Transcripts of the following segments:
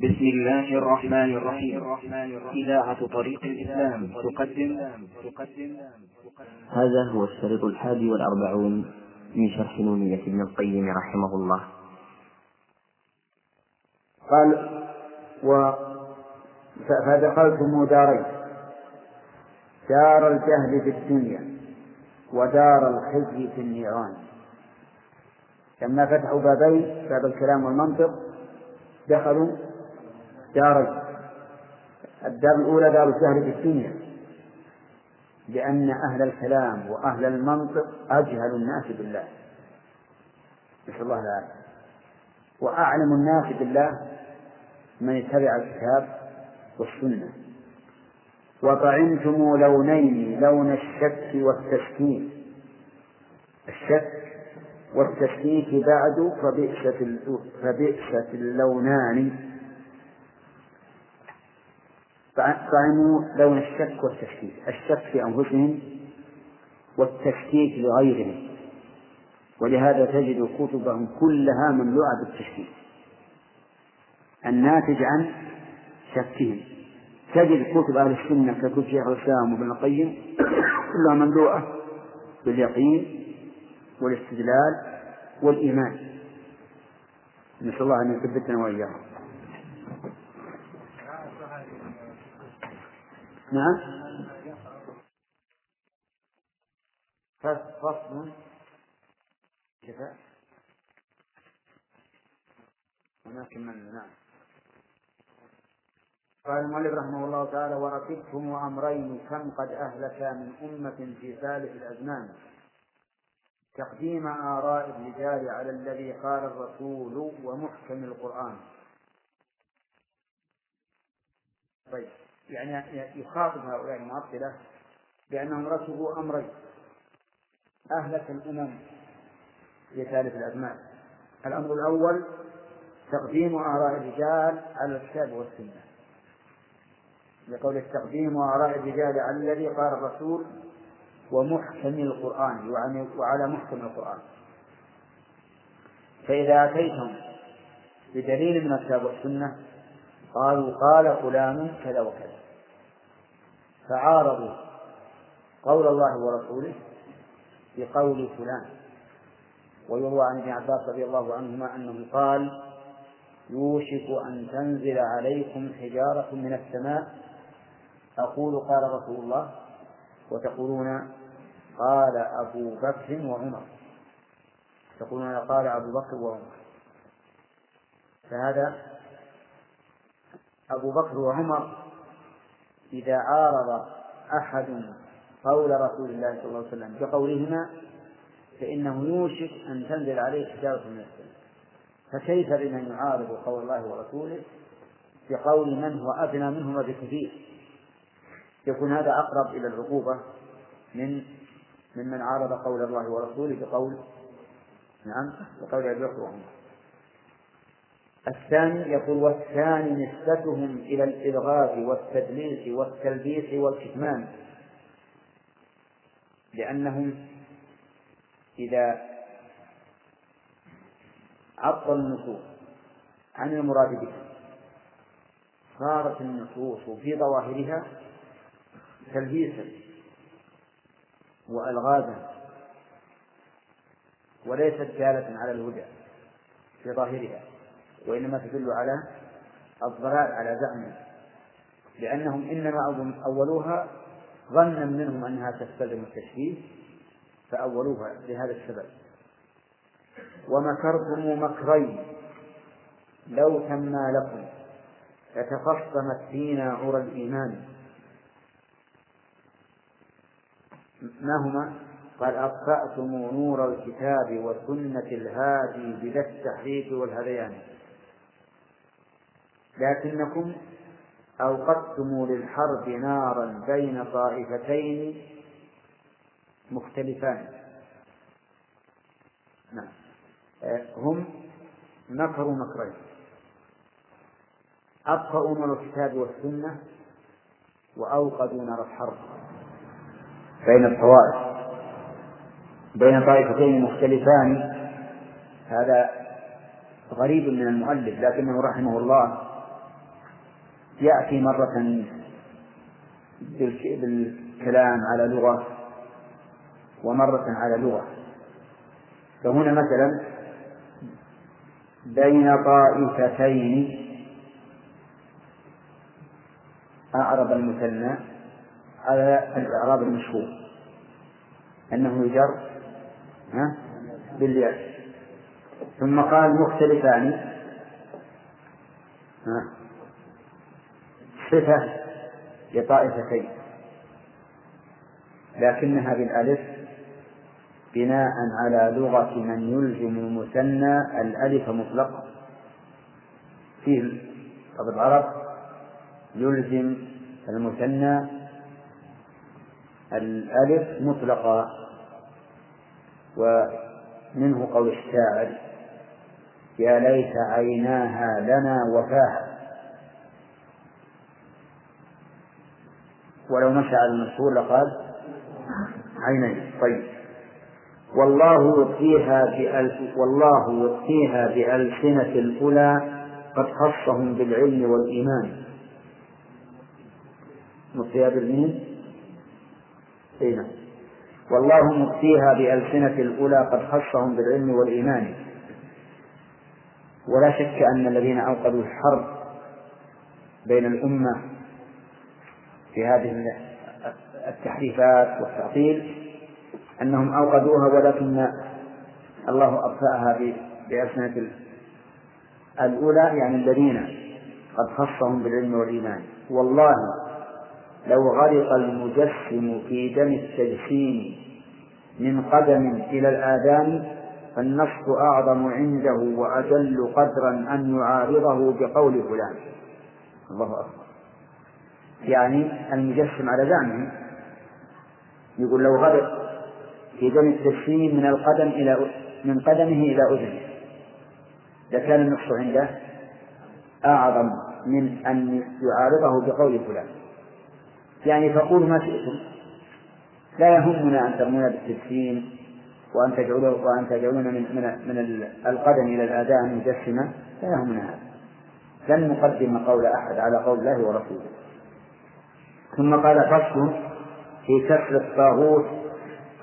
بسم الله الرحمن الرحيم. إذاعة طريق الإسلام تقدم. تقدم هذا هو الشريط الحادي والأربعون من شرح نونية ابن القيم رحمه الله. قال و فدخلتم دارين. دار الجهل في الدنيا ودار الخزي في النيران. لما فتحوا بابين باب الكلام والمنطق دخلوا دارين الدار الأولى دار الجهل الدنيا لأن أهل الكلام وأهل المنطق أجهل الناس بالله. نسأل الله العافية. وأعلم الناس بالله من اتبع الكتاب والسنة. وطعمتم لونين لون الشك والتشكيك. الشك والتشكيك بعد فبئست اللونان. طعموا لون الشك والتشكيك الشك في أنفسهم والتشكيك لغيرهم. ولهذا تجد كتبهم كلها مملوءة بالتشكيك. الناتج عن شكهم. تجد كتب أهل السنة ككتب شيخ الإسلام وابن القيم كلها مملوءة باليقين والاستدلال والإيمان. نسأل الله أن يثبتنا وإياهم نعم. فصل شفاء هناك من نعم. قال المؤلف رحمه الله تعالى وركبتم أمرين كم قد أهلك من أمة في ثالث الأزمان. تقديم آراء الرجال على الذي قال الرسول ومحكم القرآن. طيب. يعني يخاطب هؤلاء المعطلة بأنهم ركبوا أمرين. أهلك الأمم في ثالث الأزمان. الأمر الأول تقديم آراء الرجال على الكتاب والسنة. لقول التقديم وآراء الرجال على الذي قال الرسول ومحكم القرآن وعلى محكم القرآن. فإذا أتيتم بدليل من الكتاب والسنة قالوا قال فلان كذا وكذا. فعارضوا قول الله ورسوله بقول فلان. ويروى عن ابن عباس رضي الله عنهما أنه قال يوشك أن تنزل عليكم حجارة من السماء. أقول قال رسول الله. وتقولون قال أبو بكر وعمر. تقولون قال أبو بكر وعمر. فهذا أبو بكر وعمر إذا عارض أحد قول رسول الله صلى الله عليه وسلم بقولهما فإنه يوشك أن تنزل عليه حجارة من السماء. فكيف بمن يعارض قول الله ورسوله بقول من هو أدنى منهما بكثير يكون هذا أقرب إلى العقوبة من ممن عارض قول الله ورسوله بقول نعم بقول أبي بكر وعمر. الثاني يقول والثاني نسبتهم إلى الإلغاز والتدليس والتلبيس والكتمان لأنهم إذا عطلوا النصوص عن المراد بها صارت النصوص في ظواهرها تلبيسا وألغازا وليست دالة على الهدى في ظاهرها. وإنما تدل على الضلال على زعمهم لأنهم إنما أولوها ظنا منهم أنها تستلزم التشبيه فأولوها لهذا السبب. ومكرتم مكرين لو تما لكم لتخصمت فينا عرى الإيمان. ما هما؟ قال أطفأتم نور الكتاب وسنة الهادي بلا التحريف والهذيان. لكنكم أوقدتم للحرب نارا بين طائفتين مختلفان. نعم. هم مكروا مكرين أطفأوا نور الكتاب والسنة وأوقدوا نار الحرب بين الطوائف بين طائفتين مختلفان. هذا غريب من المؤلف لكنه رحمه الله يأتي مرة بالكلام على لغة ومرة على لغة. فهنا مثلا بين طائفتين أعرب المثنى على الإعراب المشهور أنه يجر بالياء ثم قال مختلفان صفة لطائفتين لكنها بالألف بناء على لغة من يلزم المثنى الألف مطلقا. فيه بعض العرب يلزم المثنى الألف مطلقا. ومنه قول الشاعر يا ليت عيناها لنا وفاها ولو مشى على المشهور لقال عينين. طيب. والله يطفيها بألف والله يطفيها بألسنة الأولى قد خصهم بالعلم والإيمان. مطفيها بالمين؟ أي نعم. والله مطفيها بألسنة الأولى قد خصهم بالعلم والإيمان. ولا شك أن الذين أوقدوا الحرب بين الأمة في هذه التحريفات والتعطيل أنهم أوقدوها ولكن الله أطفأها بألسنة الأولى يعني الذين قد خصهم بالعلم والإيمان. والله لو غرق المجسم في دم التجسيم من قدم إلى الآذان فالنص أعظم عنده وأجل قدرا أن يعارضه بقول فلان. الله أكبر. يعني المجسم على زعمه يقول لو غرق في دم التجسيم من القدم إلى من قدمه إلى أذنه. لكان النص عنده أعظم من أن يعارضه بقول فلان. يعني فقولوا ما شئتم. لا يهمنا أن ترمون بالتجسيم وأن تجعلوا وأن تجعلون من من من القدم إلى الآذان مجسمة. لا يهمنا هذا. لن نقدم قول أحد على قول الله ورسوله. ثم قال فصل في كسر الطاغوت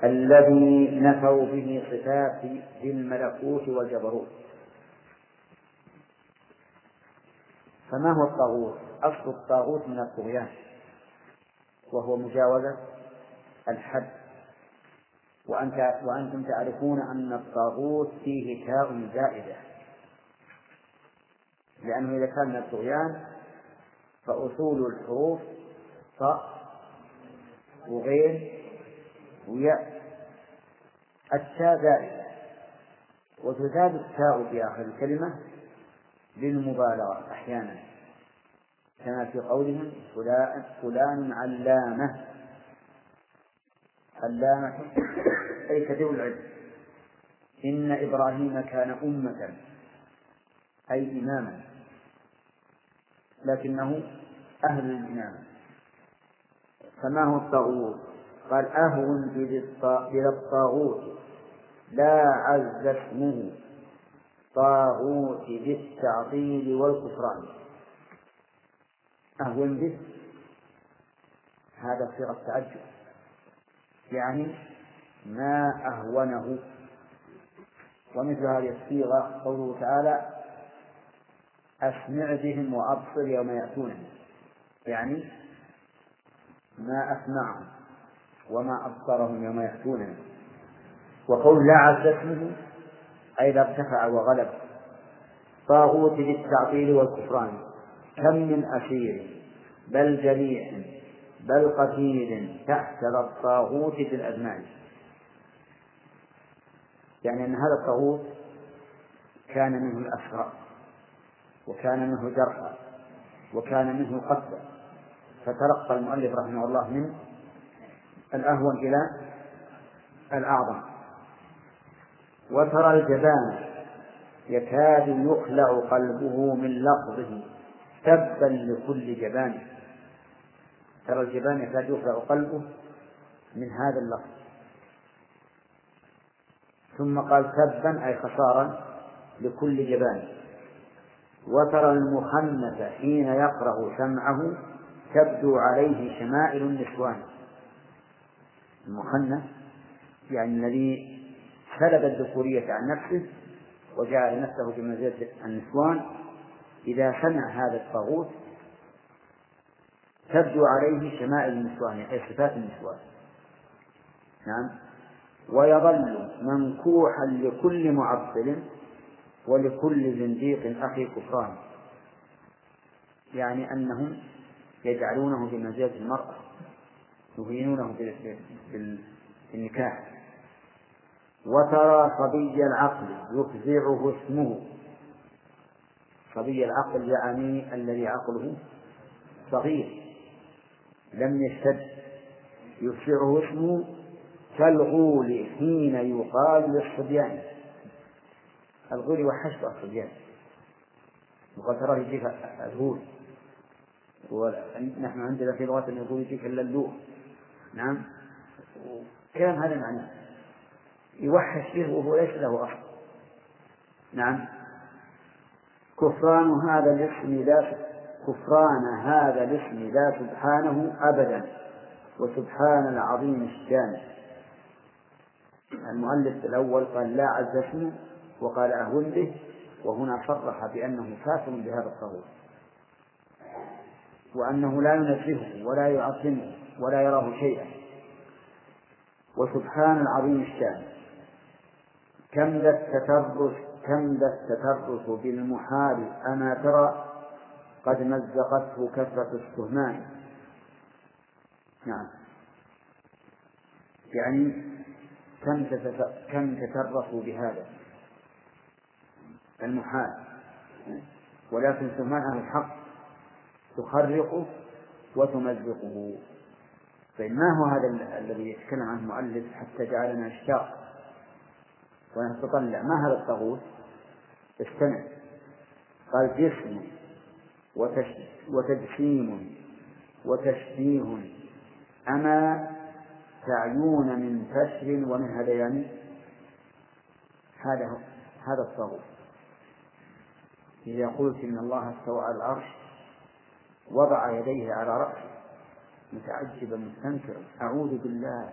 الذي نفوا به صفات الملكوت والجبروت فما هو الطاغوت؟ أصل الطاغوت من الطغيان وهو مجاوزة الحد وأنت وأنتم تعرفون أن الطاغوت فيه تاء زائدة لأنه إذا كان من الطغيان فأصول الحروف طاء وغين وياء. التاء زائدة وتزاد التاء في آخر الكلمة للمبالغة أحيانا. كما في قولهم فلان, فلان علامة. علامة أي كثير العلم. إن إبراهيم كان أمة. أي إماما. لكنه أهل الإمامة فما هو الطاغوت؟ قال أهون بلا الطاغوت. لا عز اسمه. طاغوت بالتعطيل والكفران. أهون به. هذا صيغة تعجب يعني ما أهونه. ومثل هذه الصيغة قوله تعالى أسمع بهم وأبصر يوم يأتونني. يعني ما أسمعهم وما أبصرهم يوم يأتونني وقول لا عز اسمه لا ارتفع وغلب. طاغوت بالتعطيل والكفران. كم من أسير بل جريح بل قتيل تحت الطاغوت في الأزمان. يعني أن هذا الطاغوت كان منه الأسرى وكان منه جرحى وكان منه قتلى فترقى المؤلف رحمه الله من الأهون إلى الأعظم. وترى الجبان يكاد يخلع قلبه من لفظه تبا لكل جبان. ترى الجبان يكاد يخلع قلبه من هذا اللفظ. ثم قال تبا أي خسارا لكل جبان. وترى المخنث حين يقرأ سمعه تبدو عليه شمائل النسوان. المخنث يعني الذي سلب الذكورية عن نفسه وجعل نفسه في منزلة النسوان إذا سمع هذا الطاغوت تبدو عليه شمائل النسوان أي صفات النسوان. نعم. ويظل منكوحا لكل معطل ولكل زنديق أخي كفران. يعني أنهم يجعلونه بمنزلة المرأة يهينونه بالنكاح وترى صبي العقل يفزعه اسمه. صبي العقل يعني الذي عقله صغير لم يشتد. يفزعه اسمه كالغول حين يقال للصبيان. الغول يوحش الصبيان. وقد تراه يجيك الغول. ونحن عندنا في لغة يقول يجيك اللؤلؤ نعم؟ كلام هذا معناه. يوحش به وهو ليس له أصل. نعم؟ كفران هذا الاسم لا كفران هذا الاسم لا سبحانه أبدا. وسبحان العظيم الشان. المؤلف الأول قال لا عز اسمه وقال أهون به وهنا صرح بأنه كافر بهذا الطاغوت وأنه لا ينزهه ولا يعظمه ولا يراه شيئا. وسبحان العظيم الشان. كم ذا التترس كم ذا التترس بالمحال أما ترى قد مزقته كثرة السهمان. نعم. يعني كم كم تترفوا بهذا؟ المحال. ولكن سهمان أهل الحق. تخرقه وتمزقه. طيب ما هو هذا الذي يتكلم عنه المؤلف حتى جعلنا نشتاق ونتطلع ما هذا الطاغوت؟ استمع. قال جسم وتجسيم وتشبيه. أما تعيون من فشل ومن هذيان؟ هذا هذا الطاغوت. إذا قلت إن الله استوى على العرش وضع يديه على رأسه متعجبا مستنكرا أعوذ بالله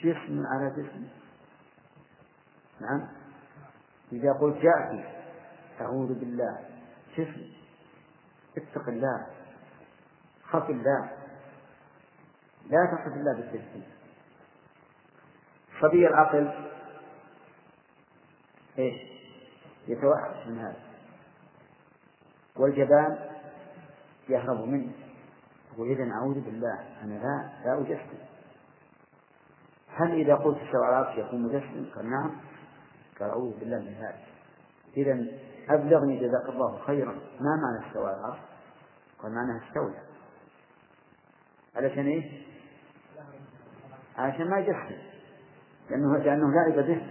جسم على جسم. نعم. إذا قلت يأتي أعوذ بالله جسم اتق الله خف الله. لا تصف الله بالتجسيم صبي العقل. إيش؟ يتوحش من هذا. والجبان. يهرب منه يقول إذا أعوذ بالله أنا لا لا أجسم. هل إذا قلت استوى على العرش يكون مجسم؟ قال نعم. قال أعوذ بالله من ذلك. إذا أبلغني جزاك الله خيرا. ما معنى استوى على العرش؟ قال معناها استولى علشان إيش؟ علشان ما يجسم. لأنه لأنه لعب به.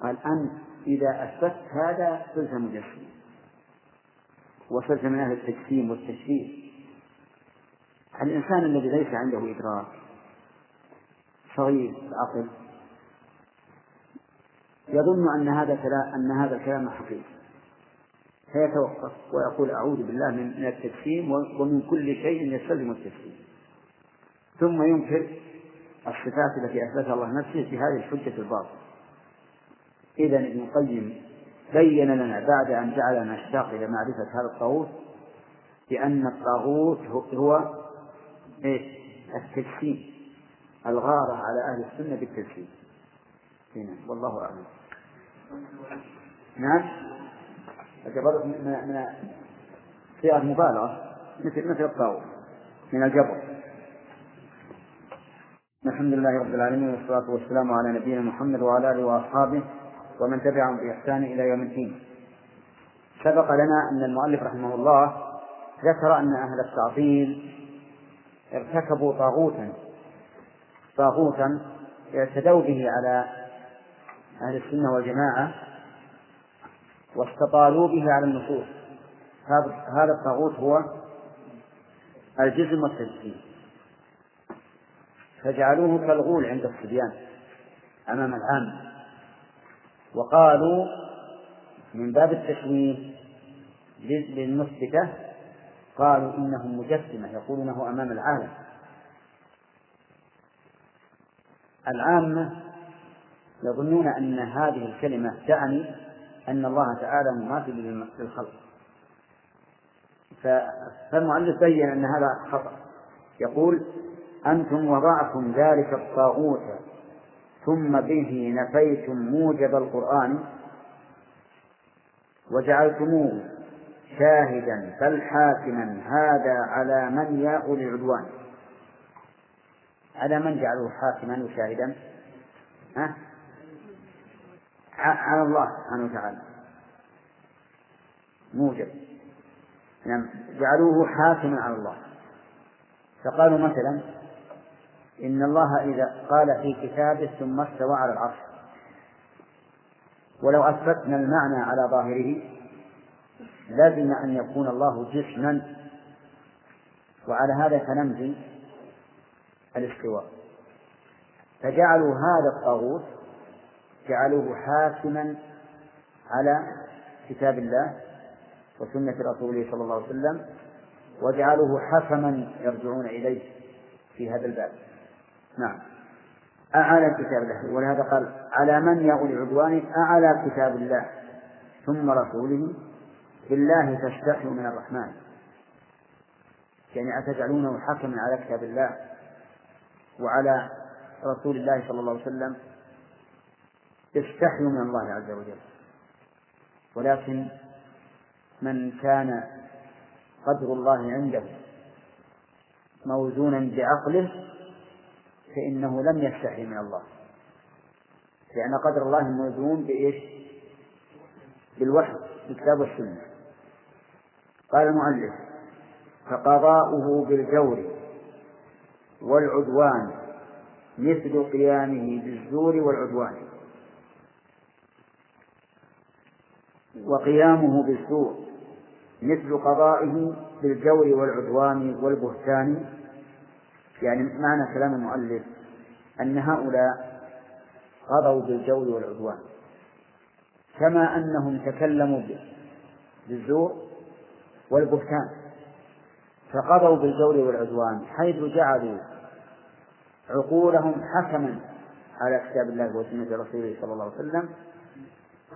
قال أنت إذا أثبت هذا صرت مجسم. وصرت من أهل التجسيم والتشريع الإنسان الذي ليس عنده إدراك صغير العقل يظن أن هذا كلام أن هذا الكلام حقيقي. فيتوقف ويقول أعوذ بالله من التجسيم ومن كل شيء يستلزم التجسيم. ثم ينكر الصفات التي أثبتها الله نفسه في هذه الحجة الباطلة. إذا ابن القيم بين لنا بعد أن جعلنا نشتاق إلى معرفة هذا الطاغوت بأن الطاغوت هو إيش؟ التجسيم. الغارة على أهل السنة بالتجسيم. هنا والله أعلم. نعم؟ الجبر من من صيغة مبالغة مثل مثل الطاغوت من الجبر الحمد لله رب العالمين والصلاة والسلام على نبينا محمد وعلى آله وأصحابه ومن تبعهم بإحسان إلى يوم الدين. سبق لنا أن المؤلف رحمه الله ذكر أن أهل التعطيل ارتكبوا طاغوتا طاغوتا اعتدوا به على أهل السنة والجماعة واستطالوا به على النصوص. هذا الطاغوت هو الجزم والتجسيم. فجعلوه كالغول عند الصبيان أمام العام. وقالوا من باب التشويه للمثبتة قالوا إنهم مجسمة يقولونه أمام العالم. العامة يظنون أن هذه الكلمة تعني أن الله تعالى مماثل للخلق. فالمؤلف بين أن هذا خطأ. يقول أنتم وضعتم ذلك الطاغوت ثم به نفيتم موجب القرآن وجعلتموه شاهدا بل حاكما هذا على من يا أولي العدوان. على من جعلوه حاكما وشاهدا؟ ها؟ على الله سبحانه وتعالى. موجب. نعم. جعلوه حاكما على الله. فقالوا مثلا إن الله إذا قال في كتابه ثم استوى على العرش. ولو أثبتنا المعنى على ظاهره لازم أن يكون الله جسما. وعلى هذا فنمضي الاستواء. فجعلوا هذا الطاغوت جعلوه حاكما على كتاب الله وسنة رسوله صلى الله عليه وسلم وجعلوه حكما يرجعون إليه في هذا الباب. نعم. أعلى كتاب الله. ولهذا قال على من يا أولي العدوان أعلى كتاب الله. ثم رسوله بالله تستحوا من الرحمن. يعني أتجعلونه حكما على كتاب الله وعلى رسول الله صلى الله عليه وسلم؟ استحيوا من الله عز وجل. ولكن من كان قدر الله عنده موزونا بعقله فإنه لم يستحي من الله. لأن قدر الله موزون بإيش؟ بالوحي بالكتاب والسنة. قال المؤلف فقضاؤه بالجور والعدوان مثل قيامه بالزور والعدوان. وقيامه بالسوء مثل قضائه بالجور والعدوان والبهتان يعني معنى كلام المؤلف أن هؤلاء قضوا بالجور والعدوان كما أنهم تكلموا بالزور والبهتان فقضوا بالجور والعدوان حيث جعلوا عقولهم حكما على كتاب الله وسنة رسوله صلى الله عليه وسلم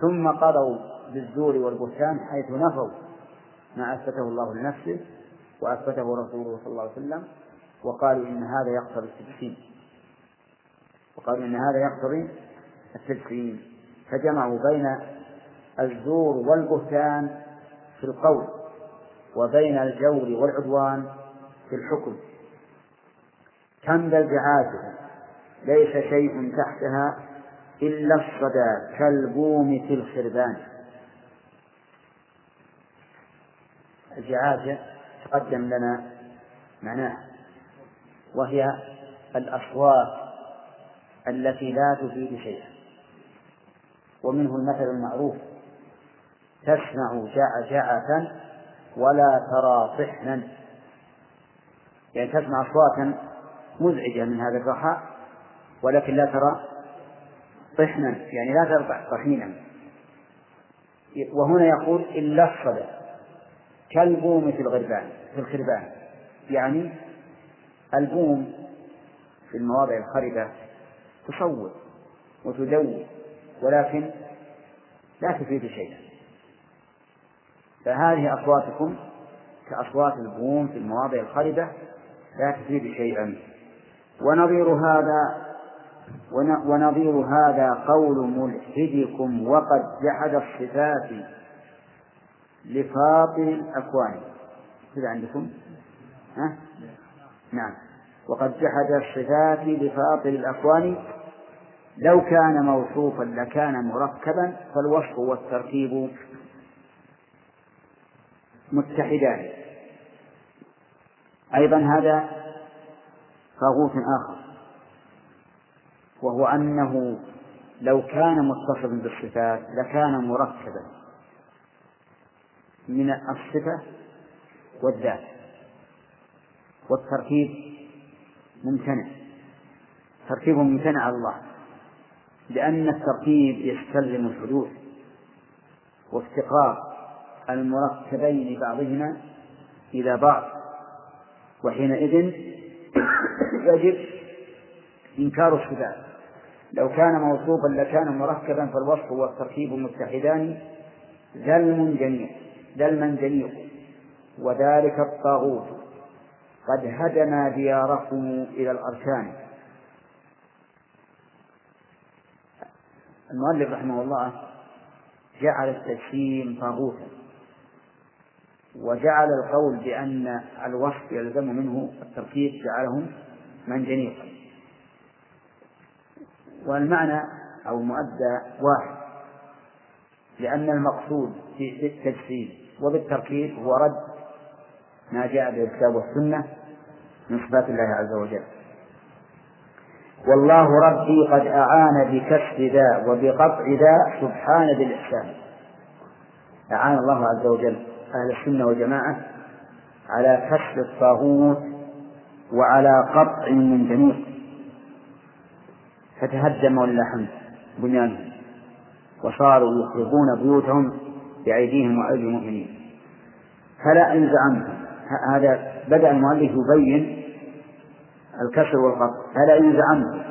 ثم قضوا بالزور والبهتان حيث نفوا ما أثبته الله لنفسه وأثبته رسوله صلى الله عليه وسلم. وقالوا إن هذا يقتضي التجسيم وقالوا إن هذا يقتضي التجسيم فجمعوا بين الزور والبهتان في القول وبين الجور والعدوان في الحكم. كم بل ليس شيء تحتها إلا الصدى كالبوم في الخربان. الجعاجة تقدم لنا معناه. وهي الأصوات التي لا تفيد شيئا. ومنه المثل المعروف تسمع جعجعة ولا ترى طحنا. يعني تسمع أصواتا مزعجة من هذا الرخاء ولكن لا ترى طحنا. يعني لا ترى طحينا وهنا يقول إلا الصدى كالبوم في الغربان في الخربان. يعني البوم في المواضع الخربة تصور وتدور ولكن لا تفيد شيئا. فهذه أصواتكم كأصوات البوم في المواضع الخربة لا تفيد شيئا. ونظير هذا ونظير هذا قول ملحدكم وقد جحد الصفات لفاطر الأكوان كذا عندكم؟ ها؟ نعم. وقد جحد الصفات لفاطر الأكوان. لو كان موصوفا لكان مركبا فالوصف والتركيب متحدان. أيضا هذا طاغوت آخر وهو أنه لو كان متصفا بالصفات لكان مركبا من الصفة والذات. والتركيب ممتنع. تركيب ممتنع على الله لأن التركيب يستلزم الحدوث وافتقار المركبين بعضهما إلى بعض وحينئذ يجب إنكار الصفات لو كان موصوفا لكان مركبا فالوصف والتركيب متحدان ذلم جميع ذلما جميع وذلك الطاغوت. قد هدم دياركم إلى الأركان. المؤلف رحمه الله جعل التجسيم طاغوتا وجعل القول بأن الوصف يلزم منه التركيب جعله منجنيقا. والمعنى أو المؤدى واحد لأن المقصود في التجسيم وبالتركيب هو رد ما جاء به الكتاب والسنة من صفات الله عز وجل. والله ربي قد أعان بكسر ذا وبقطع ذا سبحان ذي الإحسان. أعان الله عز وجل أهل السنة والجماعة على كسر الطاغوت وعلى قطع من جميع فتهدم ولله الحمد بنيانهم وصاروا يخربون بيوتهم بأيديهم وأيدي المؤمنين. فلا إن زعمتم هذا بدأ المؤلف يبين الكسر والقطع فلا زعمتم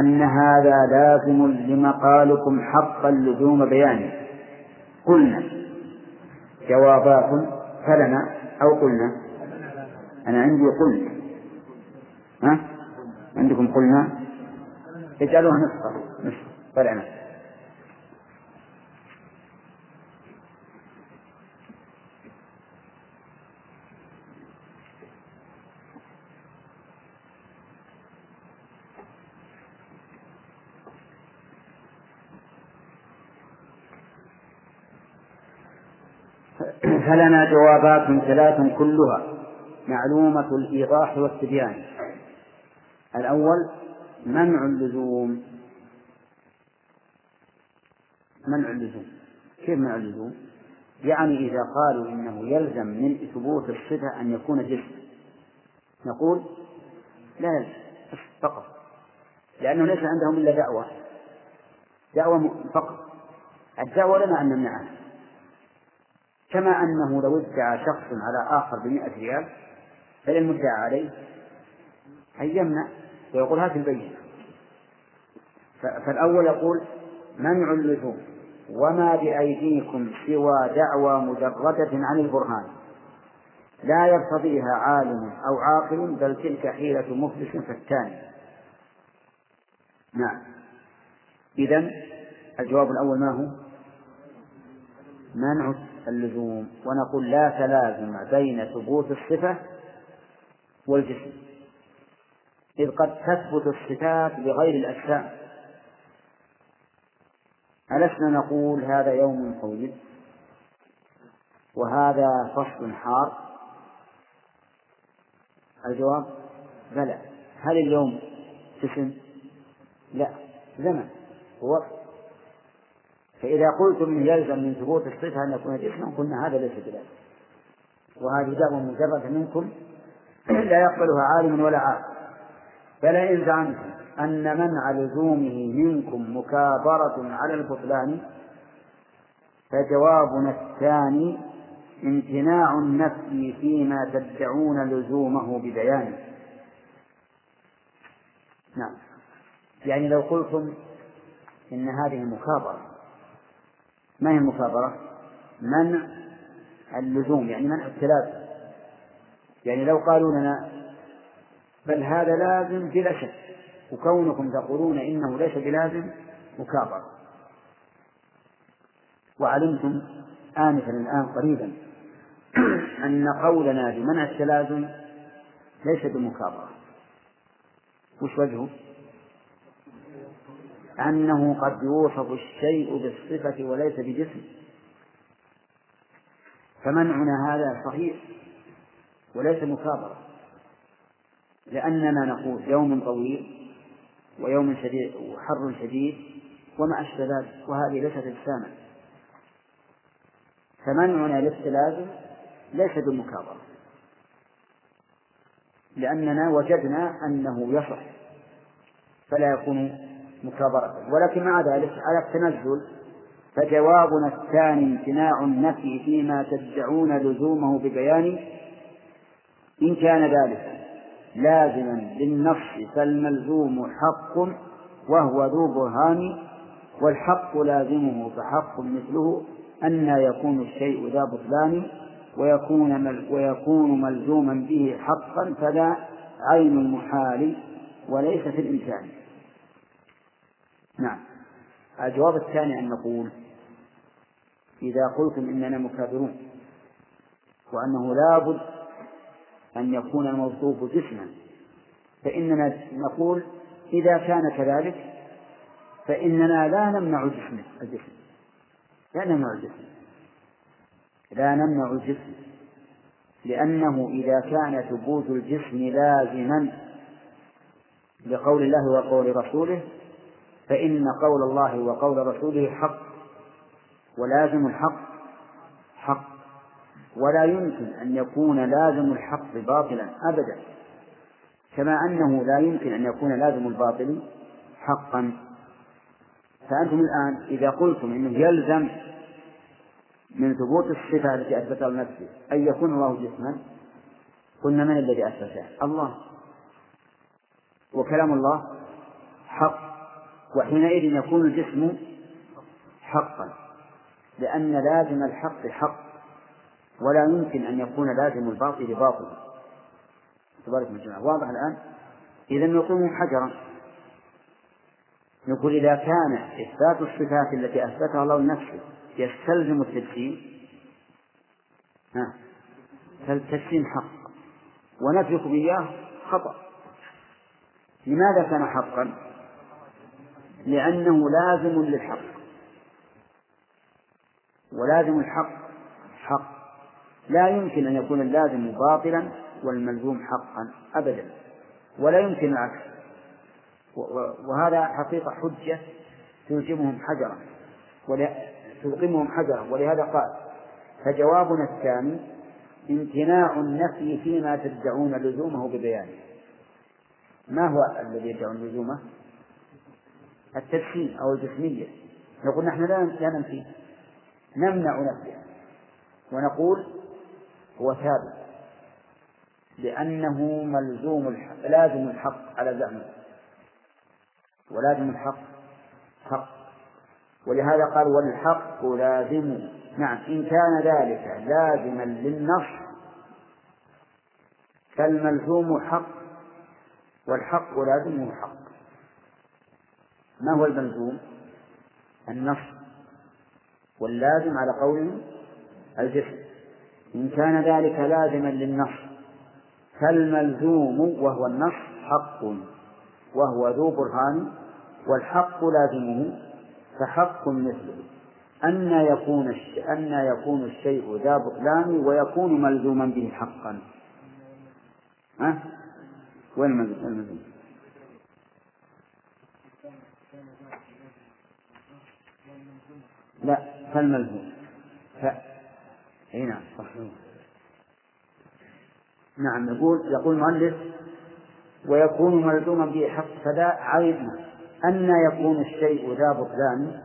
أن هذا لازم لمقالكم حق اللزوم بيانه. قلنا جوابات فلنا أو قلنا؟ أنا عندي قلت. ها؟ عندكم قلنا؟ اجعلوها نصفا نصف فلنا. فلنا جوابات ثلاث كلها. معلومة الإيضاح والتبيان. الأول منع اللزوم. منع اللزوم. كيف منع اللزوم؟ يعني إذا قالوا إنه يلزم من ثبوت الصفة أن يكون جسم. نقول لا يلزم. فقط. لأنه ليس عندهم إلا دعوة. دعوة فقط. الدعوة لنا أن نمنعها. كما أنه لو ادعى شخص على آخر بمئة ريال فللمدعى عليه أن يمنع ويقول هات البينة. فالأول يقول منع اللزوم وما بأيديكم سوى دعوى مجردة عن البرهان؟ لا يقتضيها عالم أو عاقل بل تلك حيلة مفلس فتان. نعم. إذا الجواب الأول ما هو؟ منع اللزوم ونقول لا تلازم بين ثبوت الصفة والجسم إذ قد تثبت الصفات بغير الأجسام. ألسنا نقول هذا يوم طويل وهذا فصل حار. الجواب بلى. هل اليوم جسم؟ لا. زمن. ووقت. فإذا قلتم يلزم من ثبوت الصفة أن يكون جسما قلنا هذا ليس بلازم وهذه دعوة مجردة منكم لا يقبلها عالم ولا عاقل فلئن زعمتم أن منع لزومه منكم مكابرة على البطلان فجوابنا الثاني امتناع النفي فيما تدعون لزومه ببيان. نعم. يعني لو قلتم إن هذه مكابرة ما هي المكابرة؟ منع اللزوم يعني منع التلازم يعني لو قالوا لنا بل هذا لازم بلا شك وكونكم تقولون إنه ليس بلازم مكابرة وعلمتم آنفا الآن قريبا أن قولنا بمنع التلازم ليس بمكابرة وش وجهه؟ أنه قد يوصف الشيء بالصفة وليس بجسم. فمنعنا هذا صحيح وليس مكابرة. لأننا نقول يوم طويل ويوم شديد وحر شديد وما أشبه ذلك وهذه ليست أجساما فمنعنا للتلازم ليس بالمكابرة لأننا وجدنا أنه يصح فلا يكون مكابرة. ولكن مع ذلك على التنزل فجوابنا الثاني امتناع النفي فيما تدعون لزومه ببيان إن كان ذلك لازما للنص فالملزوم حق وهو ذو برهان والحق لازمه فحق مثله أن يكون الشيء ذا بطلان ويكون مل ويكون ملزوما به حقا فلا عين المحال وليس في الإمكان نعم. الجواب الثاني أن نقول إذا قلتم إننا مكابرون وأنه لابد أن يكون الموصوف جسما فإننا نقول إذا كان كذلك فإننا لا نمنع جسم الجسم. لا نمنع الجسم. لا نمنع الجسم. لأنه إذا كان ثبوت الجسم لازما لقول الله وقول رسوله فإن قول الله وقول رسوله حق ولازم الحق حق. ولا يمكن أن يكون لازم الحق باطلا أبدا كما أنه لا يمكن أن يكون لازم الباطل حقا. فأنتم الآن إذا قلتم أنه يلزم من ثبوت الصفة التي أثبتها لنفسه أن يكون الله جسما قلنا من الذي أثبته؟ الله. وكلام الله حق. وحينئذ يكون الجسم حقا لأن لازم الحق حق ولا يمكن أن يكون لازم الباطل باطلا. تبارك الجماعة واضح الآن؟ إذا نقوم حجرا. نقول إذا كان إثبات الصفات التي أثبتها الله لنفسه يستلزم التجسيم فالتجسيم حق ونفيكم إياه خطأ. لماذا كان حقا؟ لأنه لازم للحق. ولازم الحق حق. لا يمكن أن يكون اللازم باطلا والملزوم حقا أبدا. ولا يمكن العكس. وهذا حقيقة حجة تلزمهم حجرا. تلقمهم حجرا. ولهذا قال فجوابنا الثاني امتناع النفي فيما تدعون لزومه ببيانه. ما هو الذي يدعون لزومه؟ التدخين أو الجسمية. نقول نحن لا ننفي. نمنع نفيه ونقول هو ثابت. لأنه ملزوم الحق لازم الحق على زعمه. ولازم الحق حق. ولهذا قال والحق لازم. نعم إن كان ذلك لازما للنص فالملزوم حق والحق لازمه حق. ما هو الملزوم النص واللازم على قوله الجسم إن كان ذلك لازما للنص فالملزوم وهو النص حق وهو ذو برهان والحق لازمه فحق مثله أن يكون. أن يكون الشيء ذا بطلان ويكون ملزوما به حقا ها؟ وين الملزوم؟ لا فالملزوم ف... أي نعم صحيح. نعم يقول يقول المؤلف ويكون ملزوما به حق فذا عين أن يكون الشيء ذا بطلان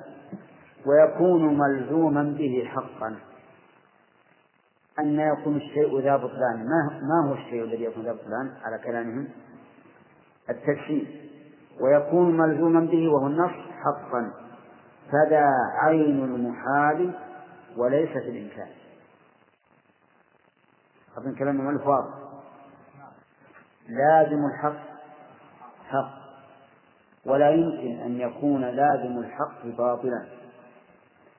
ويكون ملزوما به حقا. أن يكون الشيء ذا بطلان. ما هو الشيء الذي يكون ذا بطلان على كلامهم؟ التكفير ويكون ملزوما به وهو النص حقا. فذا عين المحال وليس في الإمكان أظن كلام المؤلف واضح. لازم الحق حق ولا يمكن أن يكون لازم الحق باطلا.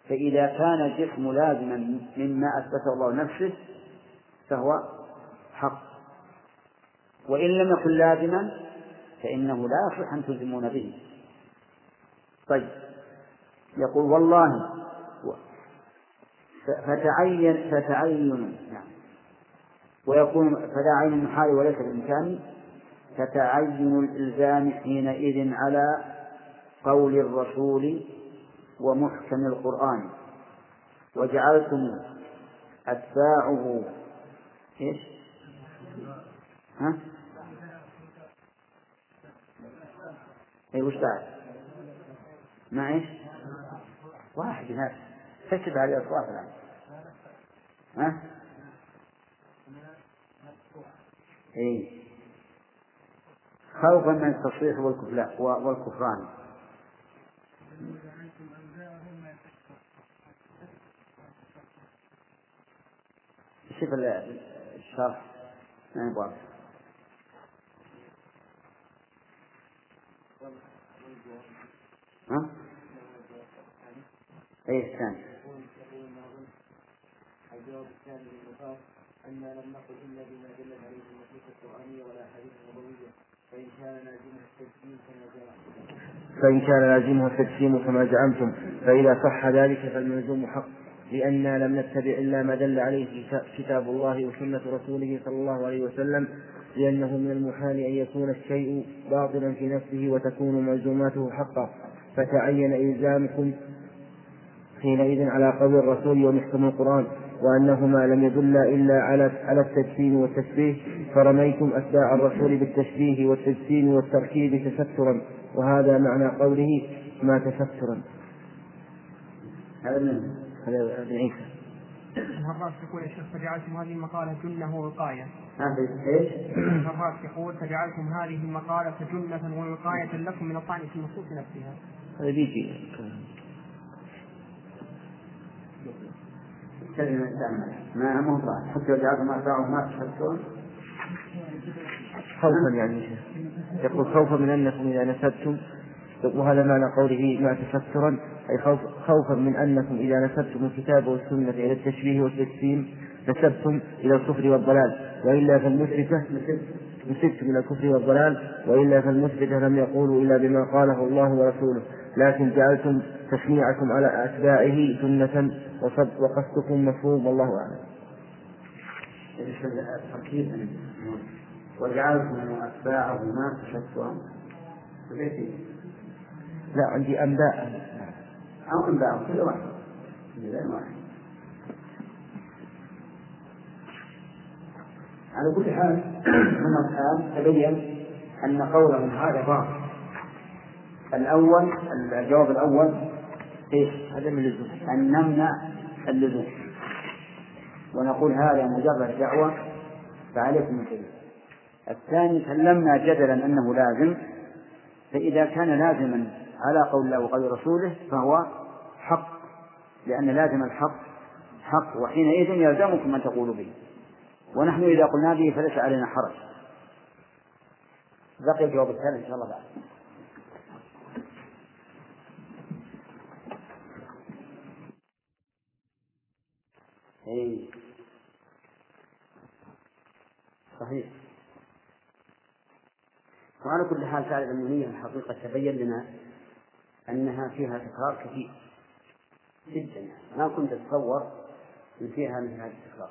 فإذا كان الجسم لازما مما أثبته الله نفسه فهو حق. وإن لم يكن لازما فإنه لا يصح أن تلزمون به. طيب. يقول والله فتعين فتعين نعم ويكون فذا عين المحال وليس الإمكان فتعين الإلزام حينئذ على قول الرسول ومحكم القرآن وجعلتم أتباعه إيش؟ ها؟ أي وش بعد؟ ما إيش؟ واحد ناس تكتب هذه الأصوات الآن. ها؟ إيه. خوفا من التصريح والكفران. شوف الشرح. ما يبغى. ها؟ اي الثاني الجواب الثاني للمخاف أن لم نقل إلا بما دلت عليه النصوص القرآنية ولا حديث نبوية فإن كان لازمه التجسيم كما زعمتم فإن كان لازمه التجسيم كما زعمتم فإذا صح ذلك فالملزوم حق لأننا لم نتبع إلا ما دل عليه كتاب الله وسنة رسوله صلى الله عليه وسلم لأنه من المحال أن يكون الشيء باطلا في نفسه وتكون ملزوماته حقا. فتعين إلزامكم حينئذ على قول الرسول ومحكم القرآن وأنهما لم يدلا إلا على على التجسيم والتشبيه فرميتم أتباع الرسول بالتشبيه والتجسيم والتركيب تسترا وهذا معنى قوله ما تسترا هذا من هذا ابن عيسى الهراس يقول يا شيخ فجعلتم هذه المقالة جنة ووقاية. إيش؟ الهراس يقول فجعلتم هذه المقالة جنة ووقاية لكم من الطعن في النصوص نفسها. هذا بيجي كلمة ما مو حتى لو جعلتم ما تشهدون خوفا يعني. يقول خوفا من أنكم إذا نسبتم. وهذا معنى قوله ما تفسرا أي خوف خوفا من أنكم إذا نسبتم الكتاب والسنة إلى التشبيه والتجسيم نسبتم إلى الكفر والضلال. وإلا فالمثبته نسبتم إلى الكفر والضلال. وإلا فالمثبتة لم يقولوا إلا بما قاله الله ورسوله. لكن جعلتم تشنيعكم على أتباعه سنة وقصدكم مفهوم والله أعلم. وجعلتم أتباعه ما تشتوا لا عندي أنباء أو أنباء كل واحد غير واحد على كل حال من الآن تبين أن قولهم هذا باطل الأول الجواب الأول إيش؟ عدم اللزوم. أن نمنع اللزوم. ونقول هذا مجرد دعوة فعليكم الكذب الثاني سلمنا جدلا أنه لازم؟ فإذا كان لازما على قول الله وقول رسوله فهو حق. لأن لازم الحق حق وحينئذ يلزمكم أن تقولوا به. ونحن إذا قلنا به فليس علينا حرج. بقي الجواب الثالث إن شاء الله بعد. أي صحيح. وعلى كل حال فعل النية الحقيقة تبين لنا أنها فيها تكرار كثير جدا. ما كنت أتصور أن فيها مثل هذا التكرار.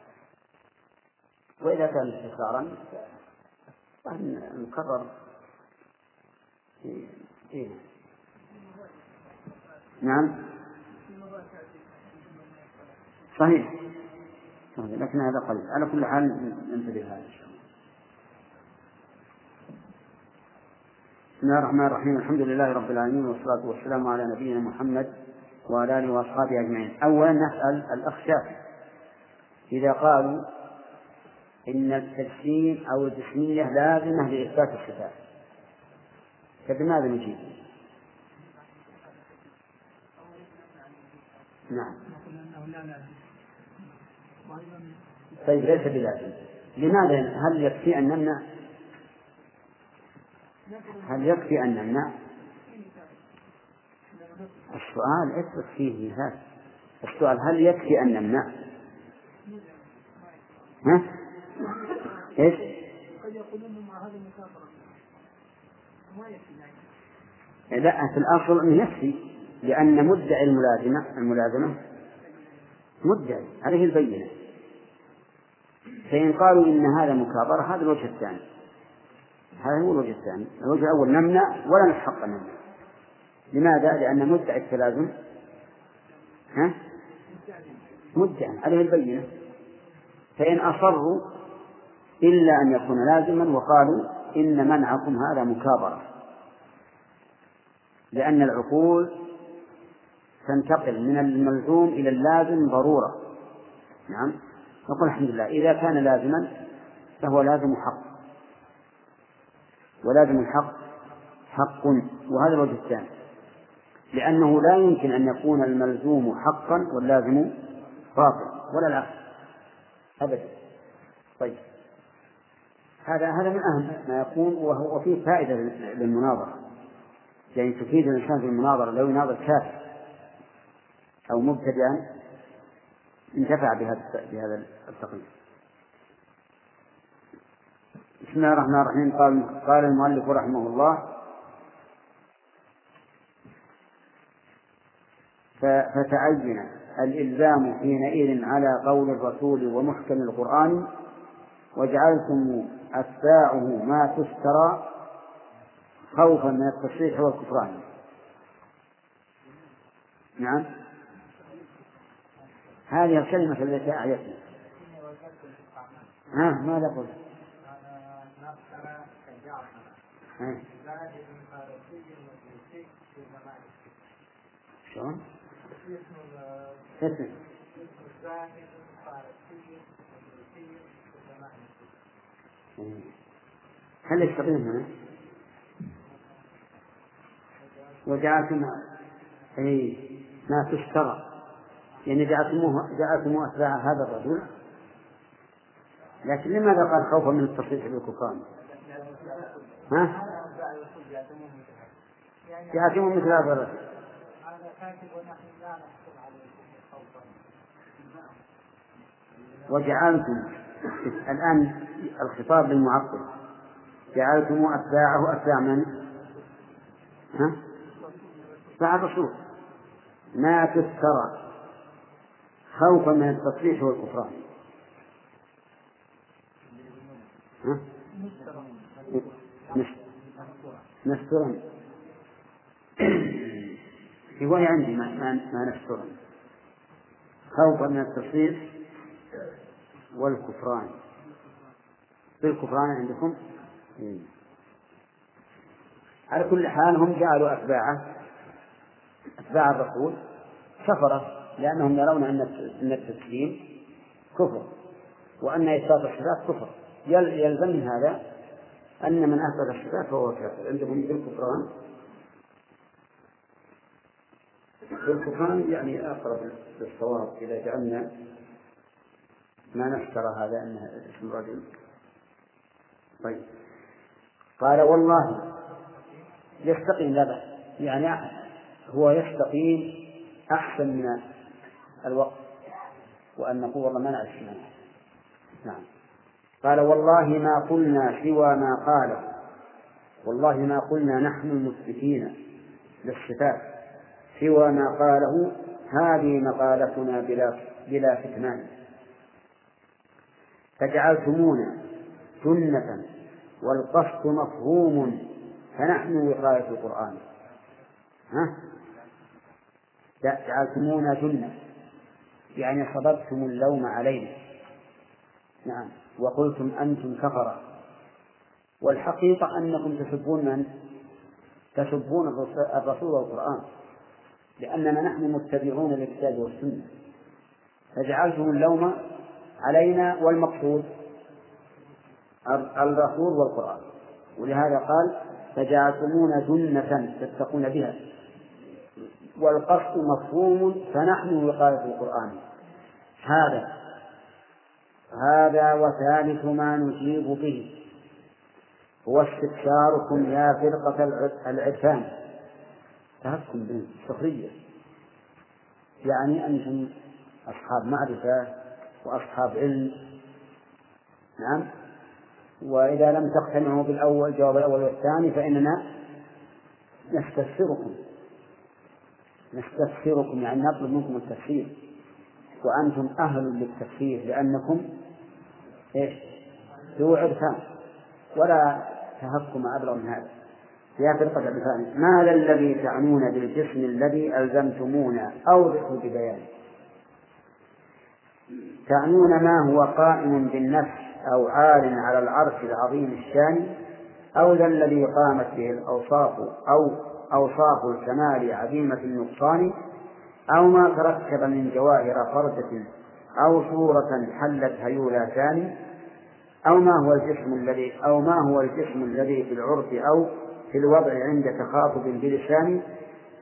وإذا كان استكرارا فنكرر إيه. نعم. صحيح. لكن هذا قليل. على كل حال ننتبه هذا إن شاء الله. بسم الله الرحمن الرحيم. الحمد لله رب العالمين والصلاة والسلام على نبينا محمد وعلى آله وأصحابه أجمعين. أولا نسأل الأخ شافعي إذا قالوا إن التجسيم أو الجسمية لازمة لإثبات الصفات فبماذا نجيب؟ نعم. طيب ليس بلازم لماذا هل يكفي أن نمنع هل يكفي أن نمنع؟ السؤال اثبت فيه مثال السؤال هل يكفي أن نمنع؟ ها؟ إيش؟ لا في الأصل أنه يكفي لأن مدعي الملازمة الملازمة مدعي عليه البينة فإن قالوا إن هذا مكابرة هذا الوجه الثاني. هذا هو الوجه الثاني. الوجه الأول نمنع ولا نستحق أن نمنع. لماذا؟ لأن مدعي التلازم. ها؟ مدعي. عليه البينة. فإن أصروا إلا أن يكون لازما وقالوا إن منعكم هذا مكابرة. لأن العقول تنتقل من الملزوم إلى اللازم ضرورة. نعم. نقول الحمد لله. إذا كان لازما فهو لازم حق. ولازم الحق حق وهذا الوجه الثاني. لأنه لا يمكن أن يكون الملزوم حقا واللازم باطلا ولا العكس. أبدا. طيب. هذا هذا من أهم ما يكون وهو وفيه فائدة للمناظرة. يعني تفيد الإنسان في المناظرة لو يناظر كافر أو مبتدئا انتفع بهذا بهذا التقييد بسم الله الرحمن الرحيم. قال قال المؤلف رحمه الله فتعين الإلزام حينئذ على قول الرسول ومحكم القرآن وجعلتم أتباعه ما تشترى خوفا من التصحيح والكفران. نعم. هذه الكلمة التي أعيتنا ها ماذا قلت؟ شلون؟ اسم هل يستقيم هنا؟ وجعلتم أي ما تشترى يعني جعلتموه جعلتموه أتباع هذا الرجل لكن لماذا قال خوفا من التصريح بالكفران؟ ها؟ جعلتموه مثل هذا الرجل وجعلتم الآن الخطاب للمعطل جعلتم أتباعه أتباع من؟ ها؟ أتباع الرسول ما تذكر خوفا من التصريح والكفران؟ نسترا رواية عندي ما ما نسترا خوفا من التصريح والكفران. بالكفران عندكم؟ إيه. على كل حال هم جعلوا أتباعه أتباع الرسول كفرة لأنهم يرون أن التسليم كفر وأن إثبات الصفات كفر. يلزم من هذا أن من أثبت الصفات فهو كافر. عندهم بالكفران بالكفران يعني أقرب للصواب. إذا جعلنا ما نفسر هذا أنه اسم رجل طيب. قال والله يستقيم لا بأس. يعني هو يستقيم أحسن من الوقت وأن نقول والله ما نعرف نعم. قال والله ما قلنا سوى ما قاله والله ما قلنا نحن المثبتين للصفات. سوى ما قاله هذه مقالتنا بلا بلا كتمان فجعلتمونا جنة والقصد مفهوم فنحن وقاية القرآن. ها؟ جعلتمونا جنة يعني صببتم اللوم علينا. نعم. وقلتم أنتم كفرة والحقيقة أنكم تسبون من؟ تسبون الرسول والقرآن. لأننا نحن متبعون للكتاب والسنة. فجعلتم اللوم علينا والمقصود الرسول والقرآن. ولهذا قال فجعلتمونا جنة تتقون بها. والقصد مفهوم فنحن وقاية القرآن. هذا. هذا وثالث ما نجيب به. هو استبشاركم يا فرقة العرفان تهكم بالسخرية يعني أنتم أصحاب معرفة وأصحاب علم. نعم. وإذا لم تقتنعوا بالأول الجواب الأول والثاني فإننا نستفسركم نستفسركم يعني نطلب منكم التفسير وأنتم أهل للتفسير لأنكم إيش؟ ذو عرفان. ولا تهكم أبلغ من هذا. يا فرقة العرفان ما الذي تعنون بالجسم الذي ألزمتمونا؟ أوضحوا ببيان. تعنون ما هو قائم بالنفس أو عال على العرش العظيم الشان؟ أو ذا الذي قامت به الأوصاف أو أوصاف الكمال عظيمة النقصان؟ أو ما تركب من جواهر فردة أو صورة حلت هيولاتان أو ما هو الجسم الذي أو ما هو الجسم الذي في العرف أو في الوضع عند تخاطب بلسان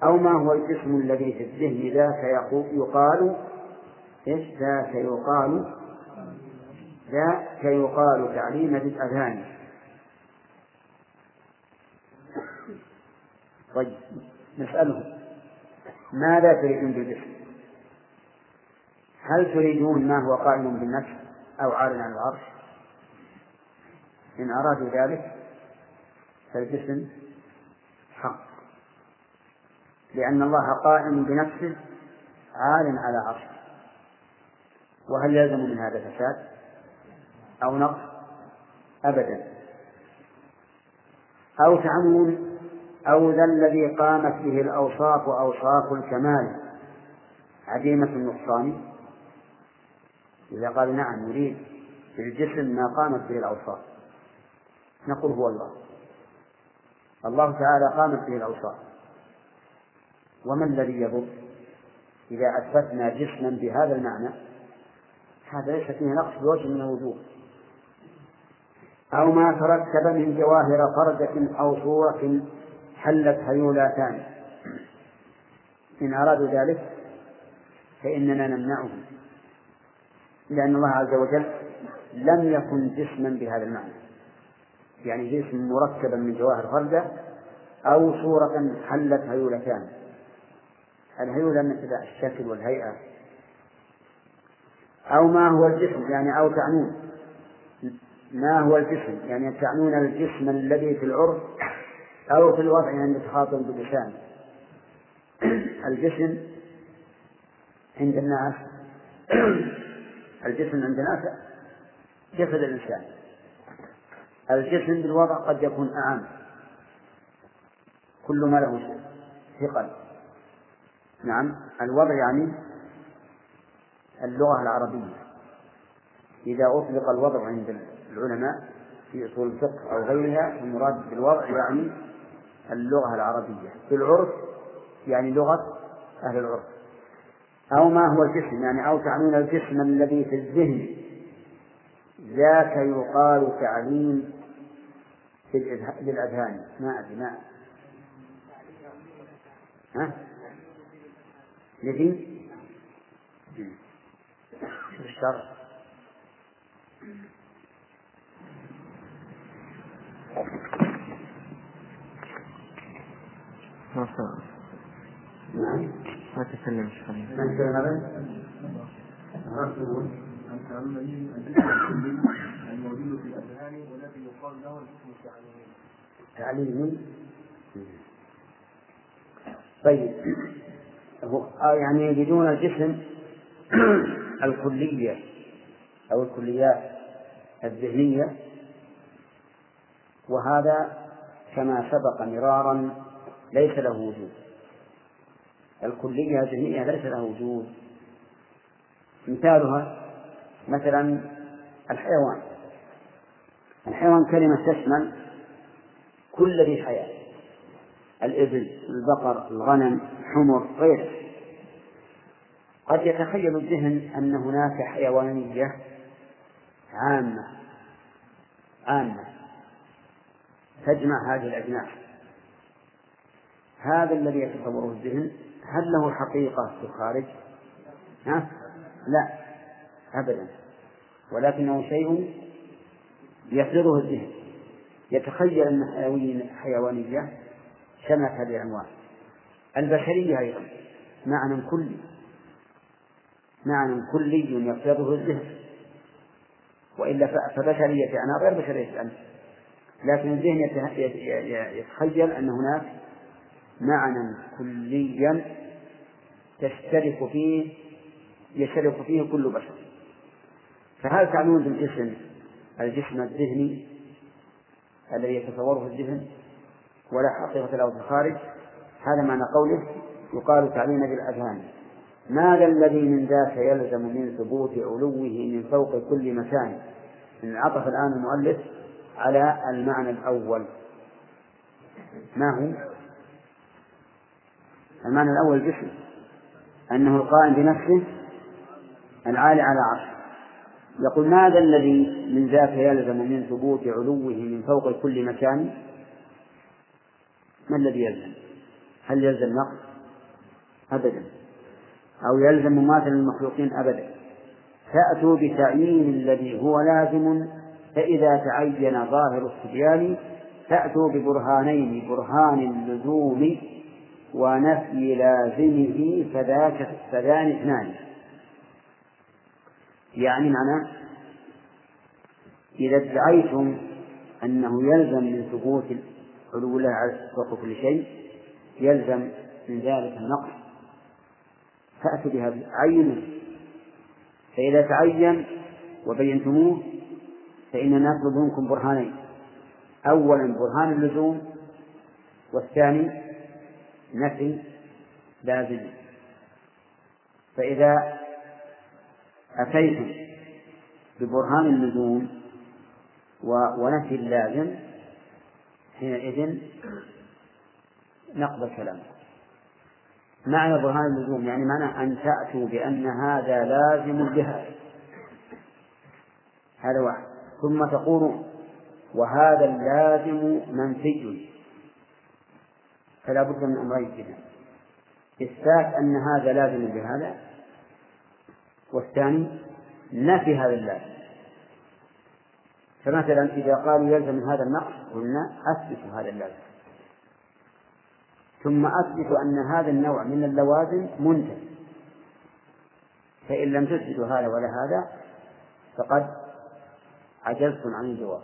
أو ما هو الجسم الذي في الذهن ذاك يقال إيش؟ ذاك يقال ذاك يقال تعليم بالأذان. طيب نسألهم ماذا تريدون بالجسم؟ هل تريدون ما هو قائم بالنفس أو عال على العرش؟ إن أرادوا ذلك فالجسم حق لأن الله قائم بنفسه عال على عرشه وهل يلزم من هذا فساد أو نقص أبدا أو تعمون أو ذا الذي قامت به الأوصاف وأوصاف الكمال. عديمة النقصان؟ إذا قال نعم يريد في الجسم ما قامت به الأوصاف. نقول هو الله. الله تعالى قامت به الأوصاف. وما الذي يضر؟ إذا أثبتنا جسما بهذا المعنى هذا ليس فيه نقص بوجه من الوجوه. أو ما تركب من جواهر فردة أو صورة حلت هيولاتان إن أرادوا ذلك فإننا نمنعهم لأن الله عز وجل لم يكن جسما بهذا المعنى. يعني جسم مركبا من جواهر فردة أو صورة حلت هيولتان الهيولة مثل الشكل والهيئة. أو ما هو الجسم يعني أو تعنون. ما هو الجسم يعني تعنون الجسم الذي في العرف أو في الوضع عند تخاطب باللسان الجسم عند الناس الجسم عند الناس جسد الإنسان. الجسم بالوضع قد يكون أعم. كل ما له ثقل. نعم الوضع يعني اللغة العربية. إذا أطلق الوضع عند العلماء في أصول الفقه أو غيرها المراد بالوضع يعني اللغة العربية. في العرف يعني لغة أهل العرف. أو ما هو الجسم يعني أو تعنون الجسم الذي في الذهن. ذاك يقال تعليم للأذهان. ما أدري ما ها؟ لذي؟ شوف الشرع ما صار نعم ما تكلم شيخ ما تكلم الموجود في الأذهان والذي يقال له التعليمي تعليمي طيب آه يعني يجدون الجسم الكلية أو الكليات الذهنية وهذا كما سبق مرارا ليس له وجود. الكلية الذهنية ليس لها وجود. مثالها مثلا الحيوان. الحيوان كلمة تشمل كل ذي حياة. الإبل البقر الغنم الحمر غيره. قد يتخيل الذهن أن هناك حيوانية عامة عامة تجمع هذه الأجناس هذا الذي يتصوره الذهن هل له حقيقة في الخارج؟ ها؟ لا أبدا. ولكنه شيء يفرضه الذهن. يتخيل أن حيوانية شملت هذه الأنواع البشرية أيضا معنى كلي. معنى كلي يفرضه الذهن. وإلا فبشرية أنا غير بشرية أنت. لكن الذهن يتخيل أن هناك معنى كليا تشترك فيه يشترك فيه كل بشر. فهل تعنون بالجسم الجسم الذهني الذي يتصوره الذهن ولا حقيقة له في الخارج. هذا معنى قوله يقال تعليم بالأذهان. ماذا الذي من ذاك يلزم من ثبوت علوه من فوق كل مكان؟ من عطف الآن المؤلف على المعنى الأول. ما هو؟ المعنى الأول جسم أنه القائم بنفسه العالي على عرشه. يقول ماذا الذي من ذاك يلزم من ثبوت علوه من فوق كل مكان؟ ما الذي يلزم؟ هل يلزم نقص أبدا. أو يلزم مماثل المخلوقين؟ أبدا. تأتوا بتعيين الذي هو لازم فإذا تعين ظاهر الصبيان تأتوا ببرهانين برهان اللزوم ونفي لازمه فذاك فذان اثنان. يعني معناه إذا ادعيتم أنه يلزم من ثبوت علو الله فوق كل شيء يلزم من ذلك النقص. فأتوا بها عينه فإذا تعين وبينتموه فإننا نطلب منكم برهانين. أولا برهان اللزوم والثاني نفي لازم. فإذا أتيتم ببرهان اللزوم ونفي اللازم حينئذ نقبل كلامه معنى برهان اللزوم يعني معنى أن تأتوا بأن هذا لازم بهذا هذا واحد. ثم تقول وهذا اللازم منفي. فلا بد من أمرين فيها إثبات أن هذا لازم بهذا والثاني نفي هذا اللازم. فمثلا إذا قالوا يلزم هذا النقص قلنا أثبتوا هذا اللازم. ثم أثبتوا أن هذا النوع من اللوازم منتهي. فإن لم تثبتوا هذا ولا هذا فقد عجزتم عن الجواب.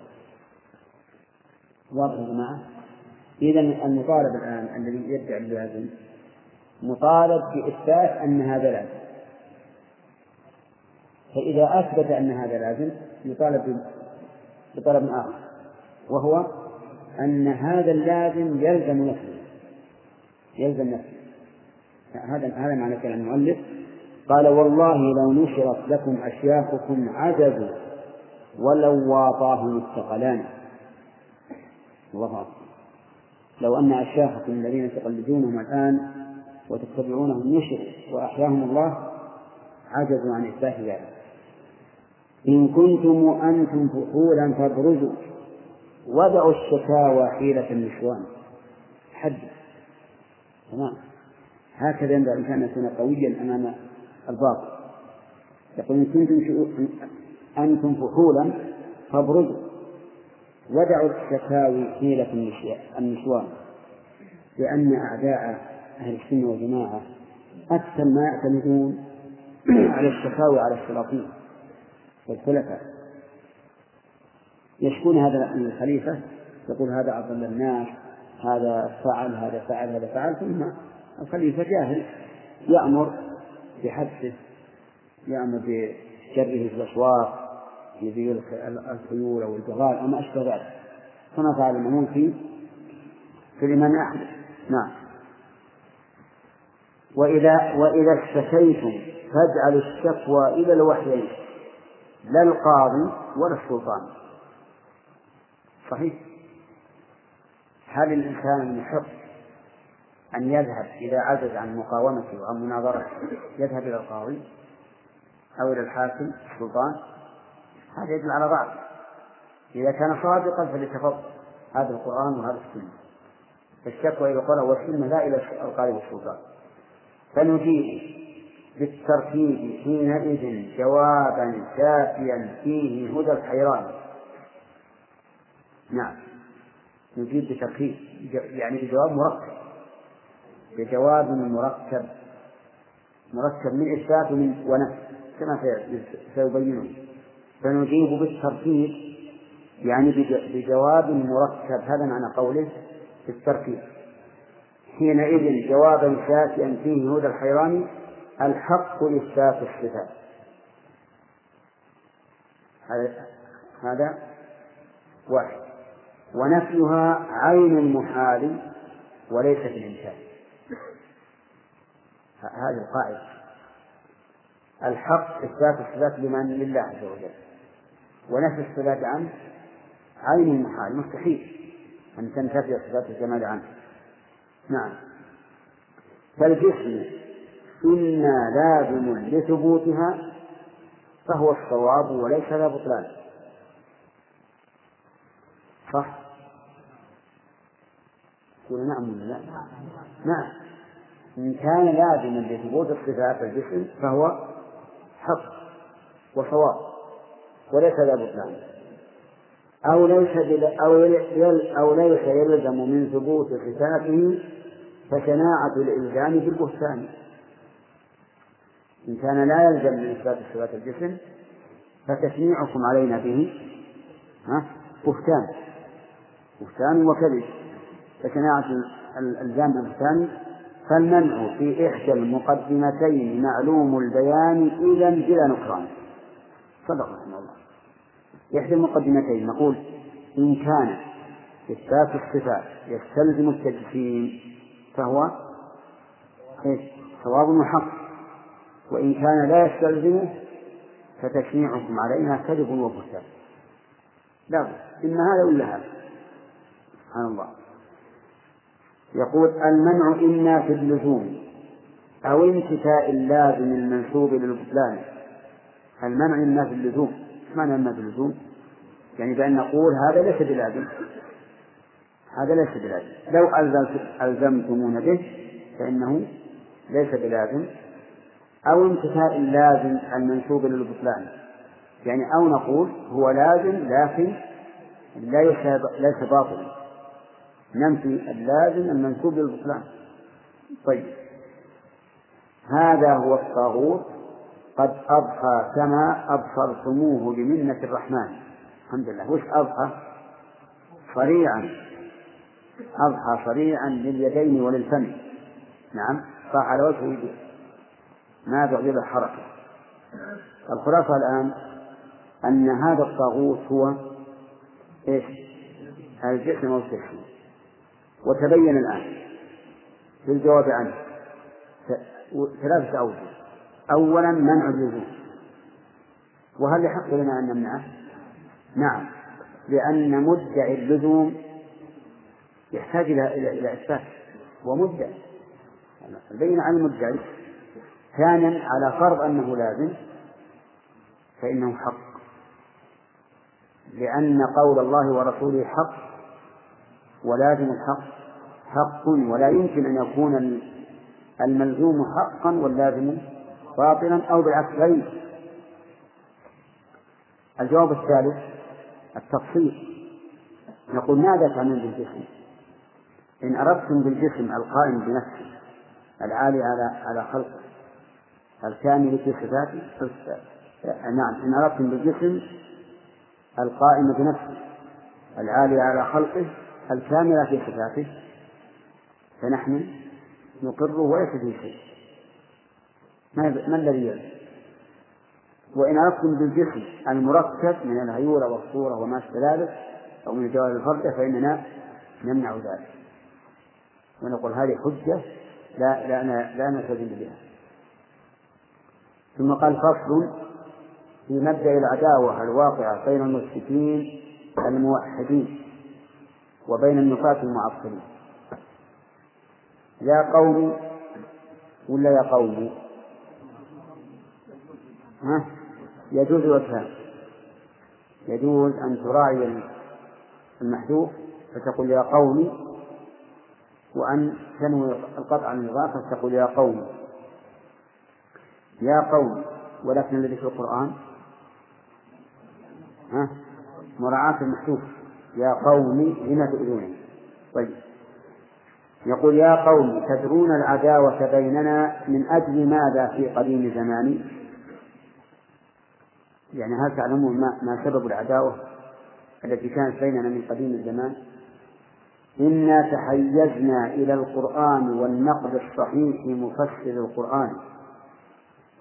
واضح يا جماعة؟ إذا المطالب الآن الذي يدعي اللازم مطالب بإثبات أن هذا لازم. فإذا أثبت أن هذا لازم يطالب بطلب آخر وهو أن هذا اللازم يلزم نفسه. يلزم نفسه. هذا هذا معنى كلام المؤلف. قال والله لو نشرت لكم أشياخكم عجزوا ولو واطاهم الثقلان. الله أكبر. لو أن أشياخكم الذين تقلدونهم الآن وتتبعونهم نشر وأحياهم الله عجزوا عن إثبات ذلك. إن كنتم أنتم فحولا فابرزوا. ودعوا الشكاوى حيلة النسوان. حد. تمام. هكذا ينبغي الإنسان أن يكون قويا أمام الباطل. يقول إن كنتم أنتم فحولا فابرزوا. ودعوا الشكاوي حيلة النسوان لأن أعداء أهل السنة والجماعة أكثر ما يعتمدون على الشكاوي على السلاطين والخلفاء. يشكون هذا الخليفة يقول هذا أضل الناس هذا فعل هذا فعل هذا فعل ثم الخليفة جاهل يأمر بحبسه يأمر بجره في الأسواق يبيع الخيول أو البغال أو ما أشبه ذلك. كما فعل المأمون في في الإمام أحمد. نعم. وإذا وإذا اشتكيتم فاجعلوا الشكوى إلى الوحيين. لا القاضي ولا السلطان. صحيح؟ هل الإنسان يحق أن يذهب إذا عجز عن مقاومته وعن مناظرته؟ يذهب إلى القاضي أو إلى الحاكم السلطان؟ هذا يدل على ضعف. إذا كان صادقا فليتفضل. هذا القرآن وهذا السنة. فالشكوى إلى القرآن والسنة لا إلى القاضي والسلطان فنجيب بالترتيب حينئذ جوابا شافيا فيه هدى الحيران. نعم. نجيب بترتيب يعني بجواب مركب. بجواب مركب. مركب من إثبات ومن كما سيبينه. فنجيب بالترتيب يعني بجواب مركب هذا معنى قوله بالترتيب. حينئذ جوابا شافيا فيه هدى الحيران الحق إثبات الصفات. هذا واحد. ونفيها عين المحال وليس في الإنسان هذه القاعدة. الحق إثبات الصفات لمن؟ لله عز وجل. ونفي الصفات عنه. عين المحال مستحيل أن تنتفي صفات الجمال عنه. نعم. فالجسم إما لازم لثبوتها فهو الصواب وليس لا بطلان. صح؟ يقول نعم ولا لا؟ نعم. إن كان لازما لثبوت الصفات الجسم فهو حق وصواب. وليس لا بطلان أو ليس أو أو ليس يلزم من ثبوت صفاته فشناعة الإلزام بالبهتان. إن كان لا يلزم من إثبات صفات الجسم فتشنيعكم علينا به ها؟ بهتان. بهتان وكذب. فشناعة الإلزام بالبهتان. فالمنع في إحدى المقدمتين معلوم البيان إذا بلا نكران صدق رحمه الله. إحدى المقدمتين نقول إن كان إثبات الصفات يستلزم التجسيم فهو إيش؟ صواب وحق. وإن كان لا يستلزمه فتشنيعكم علينا كذب وبهتان. لا إما هذا ولا هذا؟ سبحان الله. يقول المنع إما في اللزوم أو انتفاء اللازم المنسوب للبطلان. المنع إما في اللزوم. إما في اللزوم؟ يعني بأن نقول هذا ليس بلازم. هذا ليس بلازم. لو ألزمتمون به فإنه ليس بلازم. أو انتفاء اللازم المنسوب للبطلان. يعني أو نقول هو لازم لكن ليس ليس باطلا ننفي اللازم المنسوب للبطلان. طيب. هذا هو الطاغوت. قد أضحى كما أبصرتموه بمنة الرحمن. الحمد لله. وش أضحى؟ صريعا. أضحى صريعا لليدين وللفم. نعم. صاح على وجهه ما بعد حركة الخلاصة الآن أن هذا الطاغوت هو إيش؟ الجسم والسحر وتبين الآن في الجواب عنه. ثلاثة أوجه. أولا منع اللزوم وهل يحق لنا أن نمنعه؟ نعم. لأن مدعي اللزوم يحتاج إلى إلى إثبات. ومدعي البين عن المدعي. ثانيا على فرض أنه لازم فإنه حق. لأن قول الله ورسوله حق ولازم الحق. حق ولا يمكن أن يكون الملزوم حقا واللازم باطلا أو بالعكس غير الجواب الثالث التفصيل نقول ماذا تعنون بالجسم؟ إن أردتم بالجسم القائم بنفسه العالي على على خلقه الكامل في صفاته نعم إن أردتم بالجسم القائم بنفسه العالي على خلقه الكامل في صفاته فنحن نقره وليس فيه شيء. ما الذي يلزم؟ وإن أردتم بالجسم المركب من الهيولة والصورة وما أشبه ذلك أو من الجوال الفردة فإننا نمنع ذلك. ونقول هذه حجة لا لا لا نلتزم بها. ثم قال فصل في مبدأ العداوة الواقعة بين المشركين الموحدين وبين النفاة المعطلين يا قوم ولا يا قوم؟ يجوز وجهان يجوز أن تراعي المحذوف فتقول يا قوم وأن تنوي القطع عن الإضافة فتقول يا قوم يا قوم ولكن الذي في القرآن؟ ها؟ مراعاة المحذوف. يا قوم لم تؤذونني طيب. يقول يا قوم تدرون العداوة بيننا من أجل ماذا في قديم زمان يعني هل تعلمون ما, ما سبب العداوة التي كانت بيننا من قديم الزمان؟ إنا تحيزنا إلى القرآن والنقد الصحيح مفسر القرآن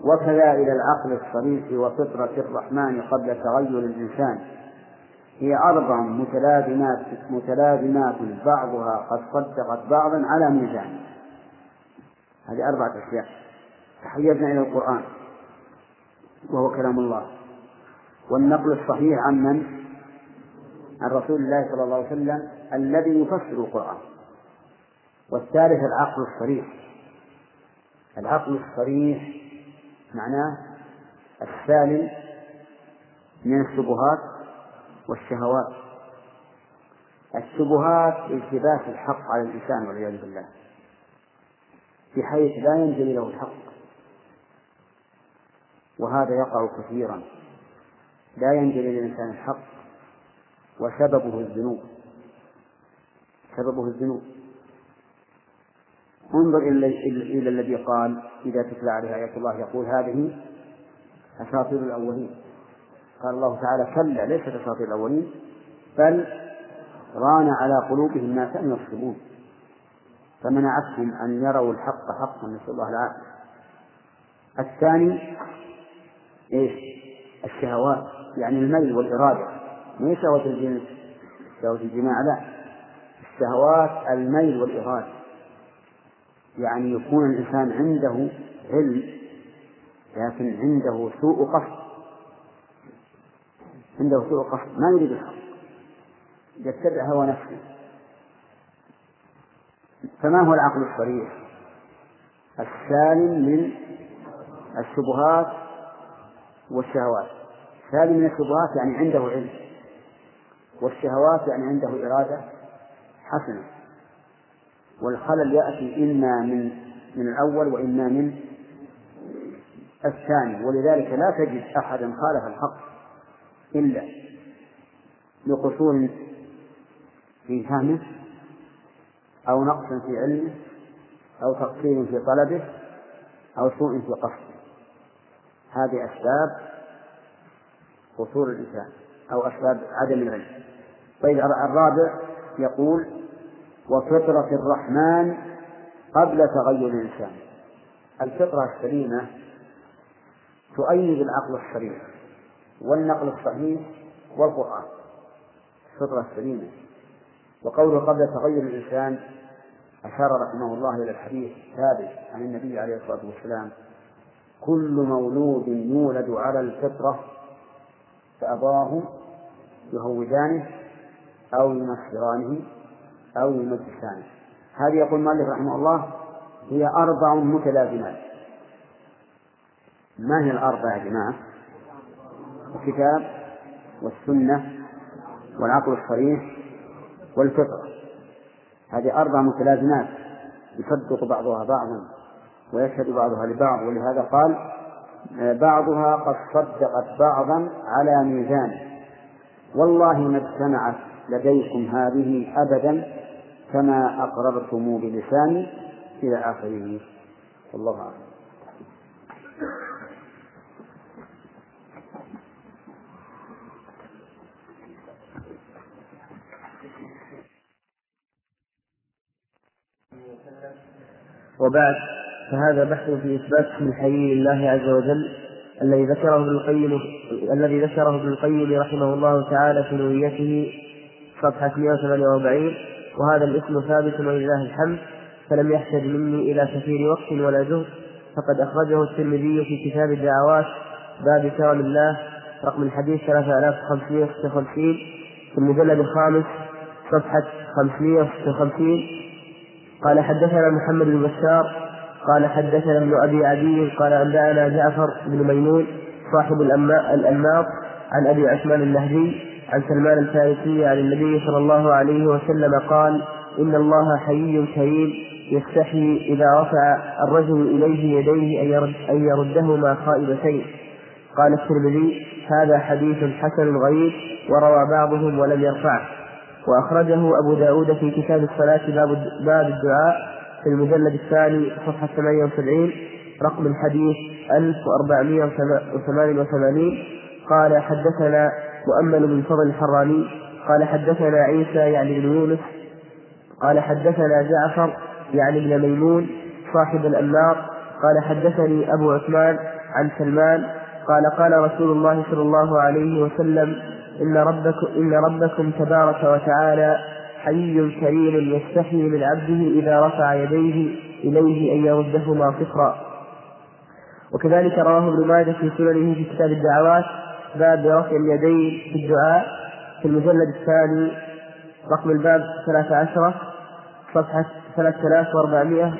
وكذا إلى العقل الصريح وفطرة الرحمن قبل تغير الإنسان. هي أربع متلازمات متلازمات بعضها قد صدقت بعضا على ميزان. هذه أربعة أشياء. تحيزنا إلى القرآن وهو كلام الله. والنقل الصحيح عن من؟ عن رسول الله صلى الله عليه وسلم الذي يفسر القرآن. والثالث العقل الصريح. العقل الصريح معناه السالم من الشبهات والشهوات. الشبهات التباس الحق على الإنسان والعياذ بالله. بحيث لا ينجلي له الحق. وهذا يقع كثيرا. لا ينجلي للإنسان الحق وسببه الذنوب. سببه الذنوب. انظر إلى الذي قال إذا تتلى عليه آيات الله يقول هذه أساطير الأولين. قال الله تعالى كلا ليست أساطير الأولين بل ران على قلوبهم ما كانوا يكسبون. فمنعتهم أن يروا الحق حقا نسأل الله العافية. الثاني إيش؟ الشهوات. يعني الميل والإرادة مو شهوة الجنس شهوة الجماع لا. الشهوات الميل والإرادة. يعني يكون الإنسان عنده علم لكن عنده سوء قصد. عنده سوء قصد ما يريد الحق. يتبع هوى نفسه. فما هو العقل الصريح؟ السالم من الشبهات والشهوات. سالم من الشبهات يعني عنده علم والشهوات يعني عنده إرادة حسنة. والخلل يأتي إما من من الأول وإما من الثاني ولذلك لا تجد أحدا خالف الحق إلا لقصور في فهمه أو نقص في علمه أو تقصير في طلبه أو سوء في قصده. هذه أسباب قصور الإنسان أو أسباب عدم العلم. طيب الرابع يقول وفطرة الرحمن قبل تغير الإنسان. الفطرة السليمة تؤيد العقل الصريح والنقل الصحيح والقرآن. الفطرة السليمة. وقوله قبل تغير الإنسان أشار رحمه الله إلى الحديث الثابت عن النبي عليه الصلاة والسلام كل مولود يولد على الفطرة فأباه يهودانه أو ينصرانه أو يمجسانه. هذه يقول مالك رحمه الله هي أربع متلازمات. ما هي الأربع يا جماعة؟ الكتاب والسنة والعقل الصريح والفطرة هذه أربع متلازمات يصدق بعضها بعضا ويشهد بعضها لبعض ولهذا قال بعضها قد صدقت بعضا على ميزان والله ما اجتمعت لديكم هذه أبدا كما أقررتم بلساني إلى آخره. والله أعلم. وبعد. فهذا بحث في إثبات اسم الحي لله عز وجل الذي ذكره ابن القيم الذي ذكره ابن القيم رحمه الله تعالى في نونيته صفحة 148 وهذا الاسم ثابت ولله الحمد فلم يحتج مني إلى كثير وقت ولا جهد فقد أخرجه الترمذي في كتاب الدعوات باب كرم الله رقم الحديث 3556 في المجلد الخامس صفحة 556 قال حدثنا محمد بن بشار قال حدثنا ابن أبي عدي قال أنبأنا جعفر بن ميمون صاحب الأنماط عن أبي عثمان النهدي عن سلمان الفارسي عن النبي صلى الله عليه وسلم قال إن الله حيي كريم يستحي إذا رفع الرجل إليه يديه أن يردهما خائبتين. قال الترمذي هذا حديث حسن غريب وروى بعضهم ولم يرفعه. وأخرجه أبو داود في كتاب الصلاة باب الدعاء في المجلد الثاني صفحة 78 رقم الحديث 1488 قال حدثنا مؤمل بن فضل الحراني. قال حدثنا عيسى يعني بن يونس. قال حدثنا جعفر يعني بن ميمون صاحب الأنمار قال حدثني أبو عثمان عن سلمان. قال قال رسول الله صلى الله عليه وسلم إن ربكم إن ربكم تبارك وتعالى حي كريم يستحي من عبده إذا رفع يديه إليه أن يردهما صفرا وكذلك رواه ابن ماجه في سننه في كتاب الدعوات باب رفع اليدين في الدعاء في المجلد الثاني رقم الباب ثلاثة عشرة صفحة ثلاثة آلاف وأربعمائة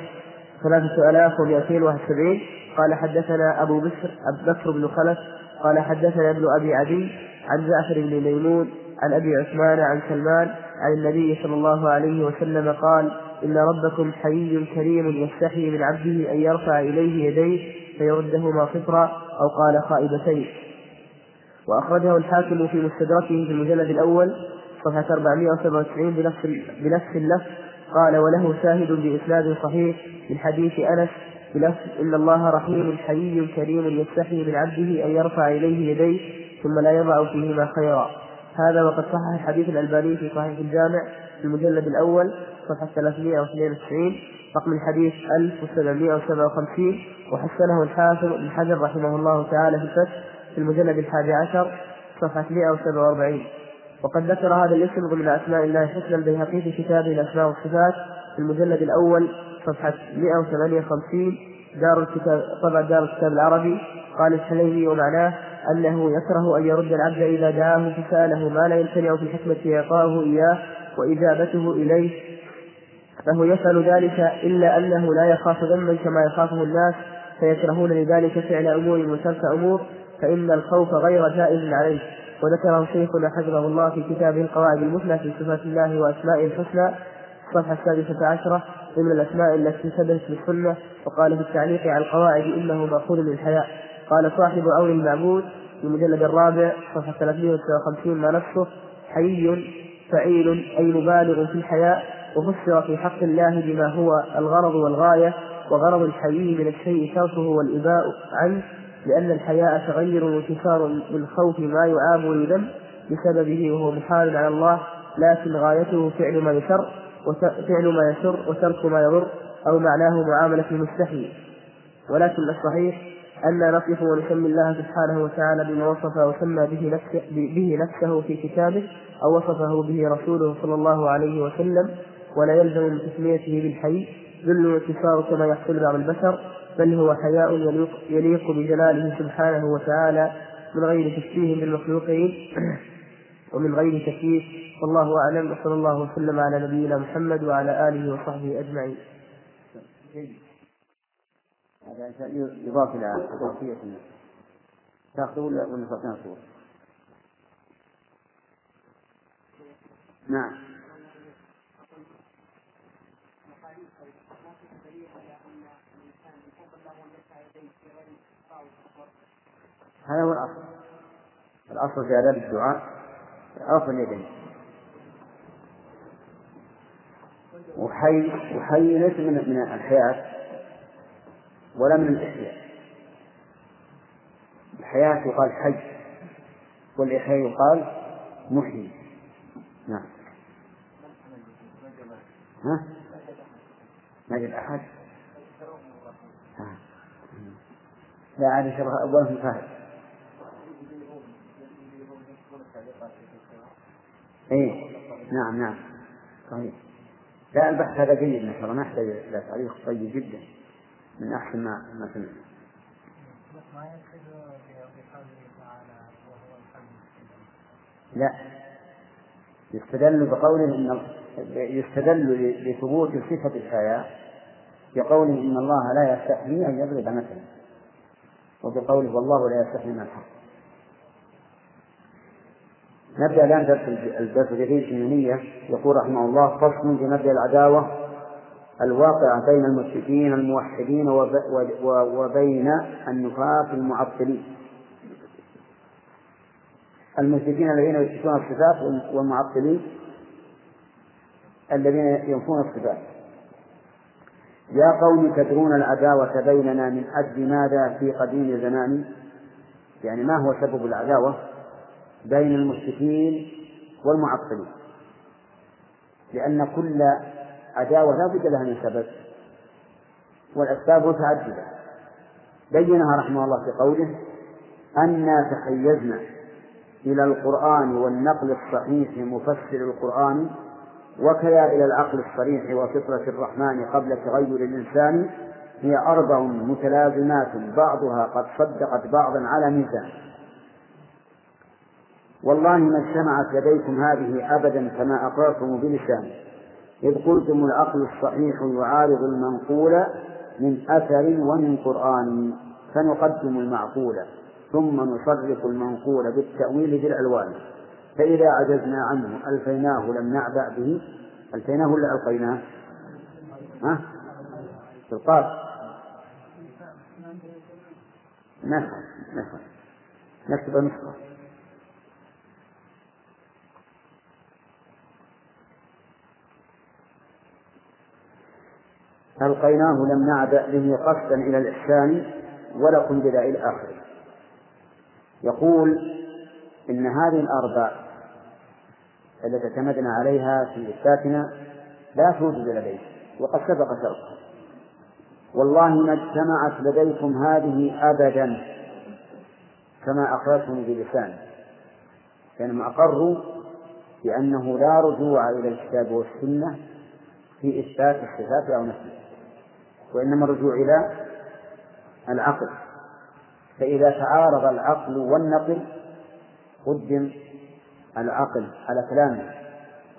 ثلاثة آلاف ومئتين واحد وسبعين. قال حدثنا أبو بكر بكر بن خلف قال حدثنا ابن أبي عدي عن جعفر بن ميمون عن أبي عثمان عن سلمان عن النبي صلى الله عليه وسلم قال إن ربكم حي كريم يستحي من عبده أن يرفع إليه يديه فيردهما صفرا أو قال خائبتين وأخرجه الحاكم في مستدركه في المجلد الأول صفحة 497 بنفس بنفس اللفظ قال وله شاهد بإسناد صحيح من حديث أنس بلفظ إن الله رحيم حي كريم يستحي من عبده أن يرفع إليه يديه ثم لا يضع فيهما خيرا هذا وقد صحح الحديث الألباني في صحيح الجامع في المجلد الأول صفحة 392 رقم الحديث 1757 وحسنه الحافظ بن حجر رحمه الله تعالى في الفتح في المجلد الحادي عشر صفحة 147 وقد ذكر هذا الاسم ضمن أسماء الله الحسنى البيهقي في كتابه الأسماء والصفات في المجلد الأول صفحة 158 دار الكتاب طبع دار الكتاب العربي قال الحليمي ومعناه أنه يكره أن يرد العبد إذا دعاه فسأله ما لا يمتنع في حكمة إعطاؤه إياه وإجابته إليه. فهو يفعل ذلك إلا أنه لا يخاف ذنبا كما يخافه الناس. فيكرهون لذلك فعل أمور وترك أمور فإن الخوف غير جائز عليه. وذكره شيخنا حفظه الله في كتابه القواعد المثلى في صفات الله وأسمائه الحسنى الصفحة السادسة عشرة ضمن الأسماء التي ثبتت في السنة وقال في التعليق على القواعد إنه مأخوذ من الحياء. قال صاحب عون المعبود في المجلد الرابع صفحة 359 ما نصه حي فعيل أي مبالغ في الحياء وفسر في حق الله بما هو الغرض والغاية وغرض الحي من الشيء تركه والإباء عنه لأن الحياء تغير وانتصار من خوف ما يعاب ويذم بسببه وهو محال على الله لكن غايته فعل ما يسر وفعل ما يسر وترك ما يضر أو معناه معاملة المستحي ولكن الصحيح أن نصف ونسمي الله سبحانه وتعالى بما وصف وسمى به نفسه, به نفسه في كتابه أو وصفه به رسوله صلى الله عليه وسلم ولا يلزم من تسميته بالحي ذل وانتصار كما يحصل بعض البشر بل هو حياء يليق, يليق بجلاله سبحانه وتعالى من غير تشبيه بالمخلوقين ومن غير تكييف والله أعلم وصلى الله وسلم على نبينا محمد وعلى آله وصحبه أجمعين. هذا يضاف إلى توصية تأخذه ولا ولا صورة؟ نعم. هذا هو الأصل الأصل في آداب الدعاء رفع اليدين وحي وحي ليس من الحياة ولا من الإحياء. الحياة يقال حي والإحياء يقال محيي نعم. ها؟ ما جد أحد؟ لا عاد شرح أولهم فاهم اي نعم نعم. صحيح. لا البحث هذا جيد ما شاء الله. ما يحتاج إلى تعليق طيب جدا. من أحسن ما ما سمعت. لا. يستدل بقوله إن يستدل لثبوت صفة الحياة بقوله إن الله لا يستحيي أن يضرب مثلا. وبقوله والله لا يستحيي من الحق. نبدأ الآن درس الدرس الجديد في يقول رحمه الله فصل في مبدأ العداوة الواقعة بين المشركين الموحدين وبين النفاة المعطلين. المشركين الذين يثبتون الصفات والمعطلين الذين ينفون الصفات يا قوم تدرون العداوة بيننا من أجل ماذا في قديم زمان يعني ما هو سبب العداوة؟ بين المشركين والمعطلين. لأن كل عداوة لا بد لها من سبب. والأسباب متعددة. بينها رحمه الله في قوله أنا تحيزنا إلى القرآن والنقل الصحيح مفسر القرآن وكذا إلى العقل الصريح وفطرة الرحمن قبل تغير الإنسان. هي أربع متلازمات بعضها قد صدقت بعضا على ميزان. والله ما اجتمعت لديكم هذه أبدا كما أقررتم بلسان إذ قلتم العقل الصحيح يعارض المنقول من أثر ومن قرآن فنقدم المعقول ثم نصرف المنقول بالتأويل بالألوان. فإذا عجزنا عنه ألفيناه لم نعبأ به. ألفيناه ولا ألقيناه؟ ها؟ بالقاف نفع نفع نكتب نسخة. ألقيناه لم نعبأ به قصدا إلى الإحسان ولكم بلا إلى آخره. يقول إن هذه الأربع التي اعتمدنا عليها في إثباتنا لا توجد لديكم وقد سبق شرطها والله ما اجتمعت لديكم هذه أبدا كما أخرجتم بلسان لأنهم أقروا بأنه لا رجوع إلى الكتاب والسنة في إثبات الصفات أو نفيها وإنما الرجوع إلى العقل. فإذا تعارض العقل والنقل قدم العقل على كلامه.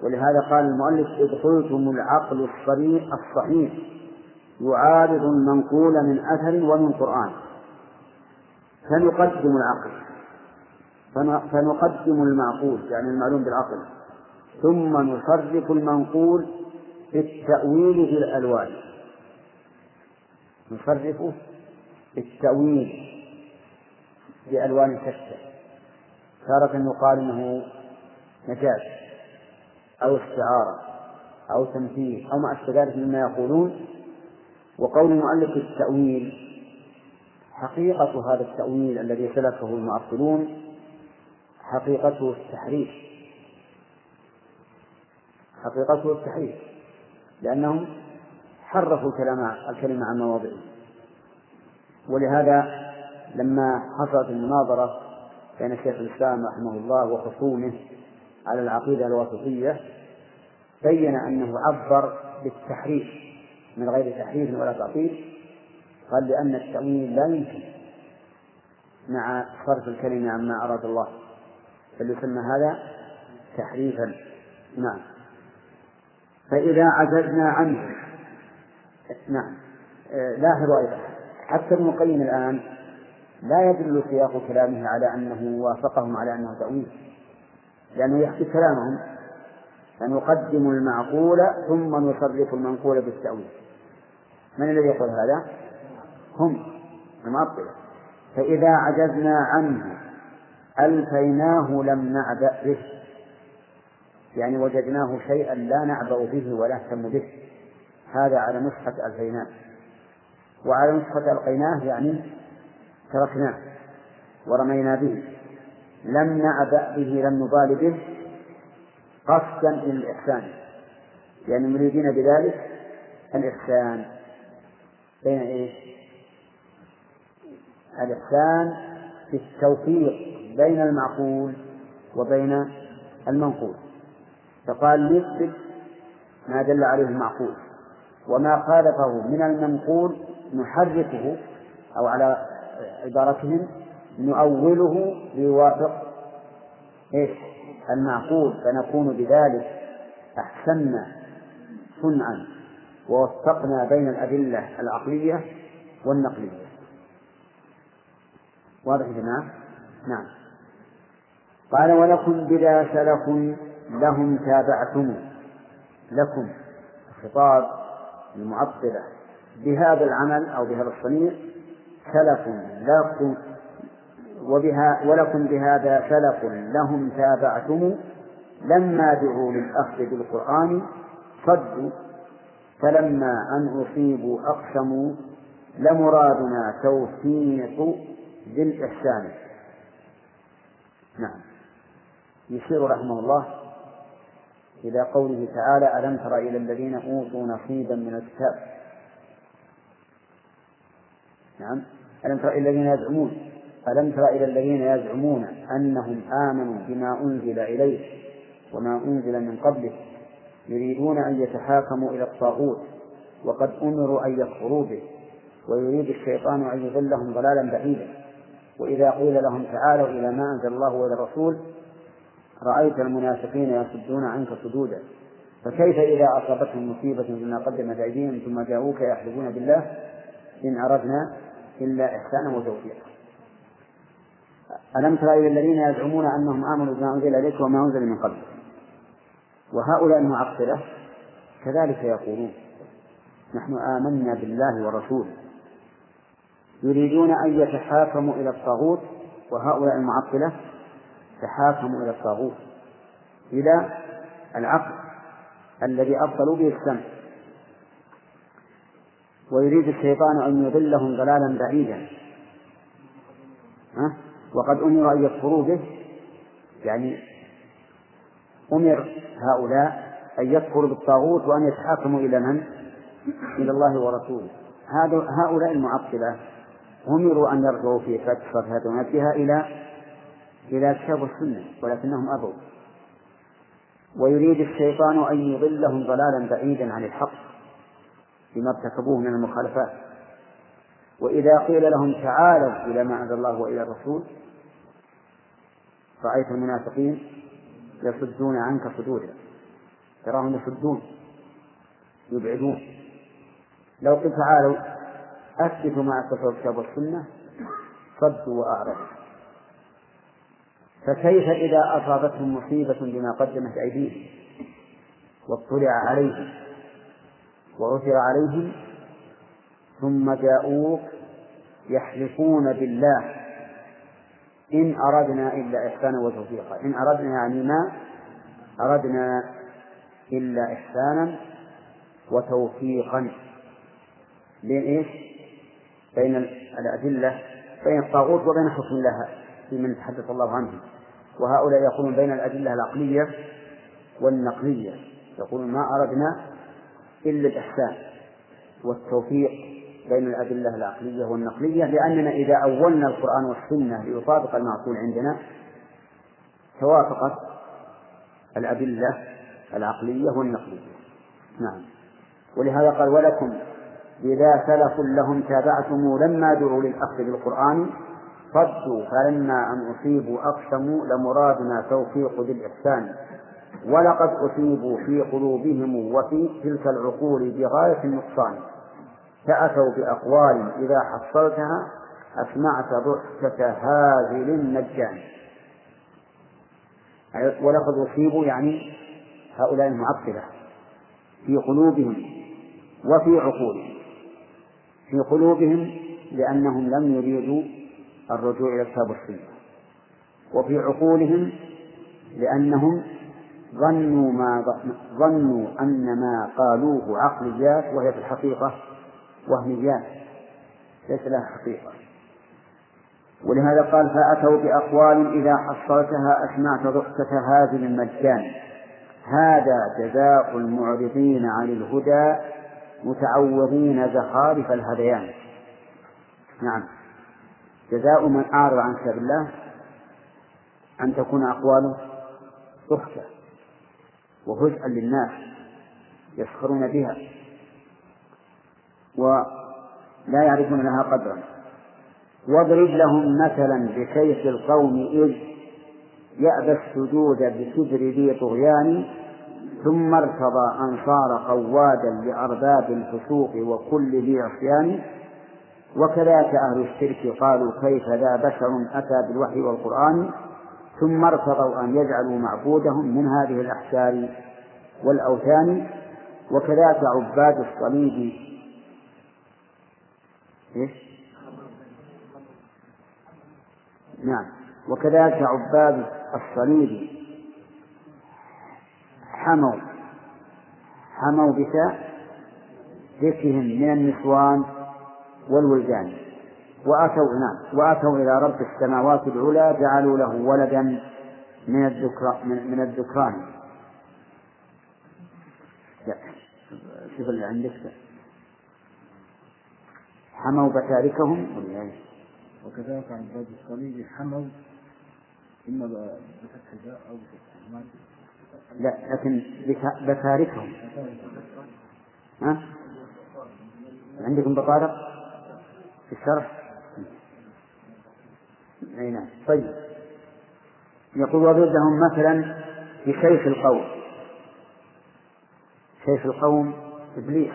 ولهذا قال المؤلف إذ قلتم العقل الصريح الصحيح يعارض المنقول من أثر ومن قرآن. فنقدم العقل. فنقدم المعقول يعني المعلوم بالعقل. ثم نصرف المنقول بالتأويل بالألوان. نصرفه بالتأويل بألوان شتى تارة يقال إنه مجاز أو استعارة أو تمثيل أو ما أشبه ذلك مما يقولون. وقول المؤلف التأويل حقيقة هذا التأويل الذي سلكه المعطلون حقيقته التحريف. حقيقته التحريف لأنهم حرفوا الكلام الكلمة عن مواضعه. ولهذا لما حصلت المناظرة بين شيخ الإسلام رحمه الله وخصومه على العقيدة الواسطية بين أنه عبر بالتحريف من غير تحريف ولا تعطيل قال لأن التأويل لا يمكن مع صرف الكلمة عما أراد الله. بل يسمى هذا تحريفا؟ نعم. فإذا عجزنا عنه نعم. لاحظوا أيضا حتى ابن القيم الآن لا يدل سياق كلامه على أنه وافقهم على أنه تأويل. لأنه يحكي كلامهم. فنقدم المعقول ثم نصرف المنقول بالتأويل. من الذي يقول هذا؟ هم المعطلة. فإذا عجزنا عنه ألفيناه لم نعبأ به. يعني وجدناه شيئا لا نعبأ به ولا نهتم به. هذا على نسخة ألفيناه وعلى نسخة ألقيناه يعني تركناه ورمينا به. لم نعبأ به لم نبال به قصدا إلى الإحسان يعني مريدين بذلك الإحسان. بين إيش؟ الإحسان في التوفيق بين المعقول وبين المنقول. فقال نثبت ما دل عليه المعقول. وما خالفه من المنقول نحركه أو على عبارتهم نؤوله ليوافق إيش؟ المعقول فنكون بذلك أحسنا صنعا ووفقنا بين الأدلة العقلية والنقلية واضح يا جماعة؟ نعم قال ولكم بذا سلف لهم تابعتم لكم خطاب المعطلة بهذا العمل أو بهذا الصنيع سلف لكم وبها ولكم بهذا سلف لهم تابعتم لما دعوا للأخذ بالقرآن صدوا فلما أن أصيبوا أقسموا لمرادنا توفيق ذي الإحسان. نعم. يشير رحمه الله إلى قوله تعالى ألم تر إلى الذين أوتوا نصيبا من الكتاب؟ نعم. ألم تر إلى الذين يزعمون؟ ألم تر إلى الذين يزعمون أنهم آمنوا بما أنزل إليه وما أنزل من قبله يريدون أن يتحاكموا إلى الطاغوت وقد أمروا أن يكفروا به ويريد الشيطان أن يضلهم ضلالا بعيدا. وإذا قيل لهم تعالوا إلى ما أنزل الله وإلى الرسول رأيت المنافقين يصدون عنك صدودا فكيف إذا أصابتهم مصيبة بما قدمت أيديهم ثم جاءوك يحلفون بالله؟ إن أردنا إلا إحسانا وتوفيقا. ألم تر إلى الذين يزعمون أنهم آمنوا بما أنزل إليك وما أنزل من قبل؟ وهؤلاء المعطلة كذلك يقولون نحن آمنا بالله ورسوله. يريدون أن يتحاكموا إلى الطاغوت وهؤلاء المعطلة تحاكموا إلى الطاغوت إلى العقل الذي أبطلوا به السمع ويريد الشيطان أن يضلهم ضلالا بعيدا ها؟ وقد أمروا أن يكفروا به يعني أمر هؤلاء أن يكفروا بالطاغوت وأن يتحاكموا إلى من؟ إلى الله ورسوله هؤلاء المعطلة أمروا أن يرجعوا في صفات ونفسها إلى إلى الكتاب والسنة ولكنهم أبوا. ويريد الشيطان أن يضلهم ضلالا بعيدا عن الحق بما ارتكبوه من المخالفات. وإذا قيل لهم تعالوا إلى ما أنزل الله وإلى الرسول رأيت المنافقين يصدون عنك صدودا تراهم يصدون يبعدون. لو قلت تعالوا أثبتوا ما أثبته الكتاب والسنة صدوا وأعرضوا. فكيف إذا أصابتهم مصيبة بما قدمت أيديهم واطلع عليهم وعثر عليهم ثم جاءوك يحلفون بالله إن أردنا إلا إحسانا وتوفيقا إن أردنا يعني ما؟ أردنا إلا إحسانا وتوفيقا. بين إيش؟ بين الأدلة بين الطاغوت وبين حكم الله في من تحدث الله عنه. وهؤلاء يقولون بين الأدلة العقلية والنقلية. يقولون ما أردنا إلا الإحسان والتوفيق بين الأدلة العقلية والنقلية لأننا إذا أولنا القرآن والسنة ليطابق المعقول عندنا توافقت الأدلة العقلية والنقلية. نعم. ولهذا قال ولكم إذا سلف لهم تابعتم لما دعوا للأخذ بالقرآن صدوا فلما أن أصيبوا أقسموا لمرادنا توفيق بالإحسان. ولقد أصيبوا في قلوبهم وفي تلك العقول بغاية النقصان. فأتوا بأقوال إذا حصلتها أسمعت ضحكة هازل مجان ولقد أصيبوا يعني هؤلاء المعطلة في قلوبهم وفي عقولهم. في قلوبهم لأنهم لم يريدوا الرجوع إلى الكتاب والسنة وفي عقولهم لأنهم ظنوا ما ظنوا أن ما قالوه عقليات وهي في الحقيقة وهميات ليس لها حقيقة. ولهذا قال فأتوا بأقوال إذا حصلتها أسمعت ضحكة هذه المجان. هذا جزاء المعرضين عن الهدى متعوضين زخارف الهذيان نعم. جزاء من أعرض عن كتاب الله أن تكون أقواله ضحكة وهزءا للناس يسخرون بها ولا يعرفون لها قدرا. واضرب لهم مثلا بكيف القوم إذ يأبى السجود بكبر ذي طغيان ثم ارتضى أن صار قوادا لأرباب الفسوق وكل ذي عصيان وكذاك أهل الشرك قالوا كيف ذا بشر أتى بالوحي والقرآن ثم ارتضوا أن يجعلوا معبودهم من هذه الأحجار والأوثان وكذاك عباد الصليب. إيش؟ نعم. وكذلك عباد الصليب. حموا. حموا بتاء ذكرهم من النسوان. والولدان وأتوا نعم. وأتوا إلى رب السماوات العلى جعلوا له ولدا من الذكران من الذكران. لا. شوف اللي عندك. حموا بتاركهم. ولا وكذلك عن باب الصليب حموا. إما بفتح الباء أو بفتح لا لكن بتاركهم. ها؟ عندكم بطارق؟ الشرح؟ أي نعم. طيب. يقول وضرب لهم مثلا بشيخ القوم. شيخ القوم؟ إبليس.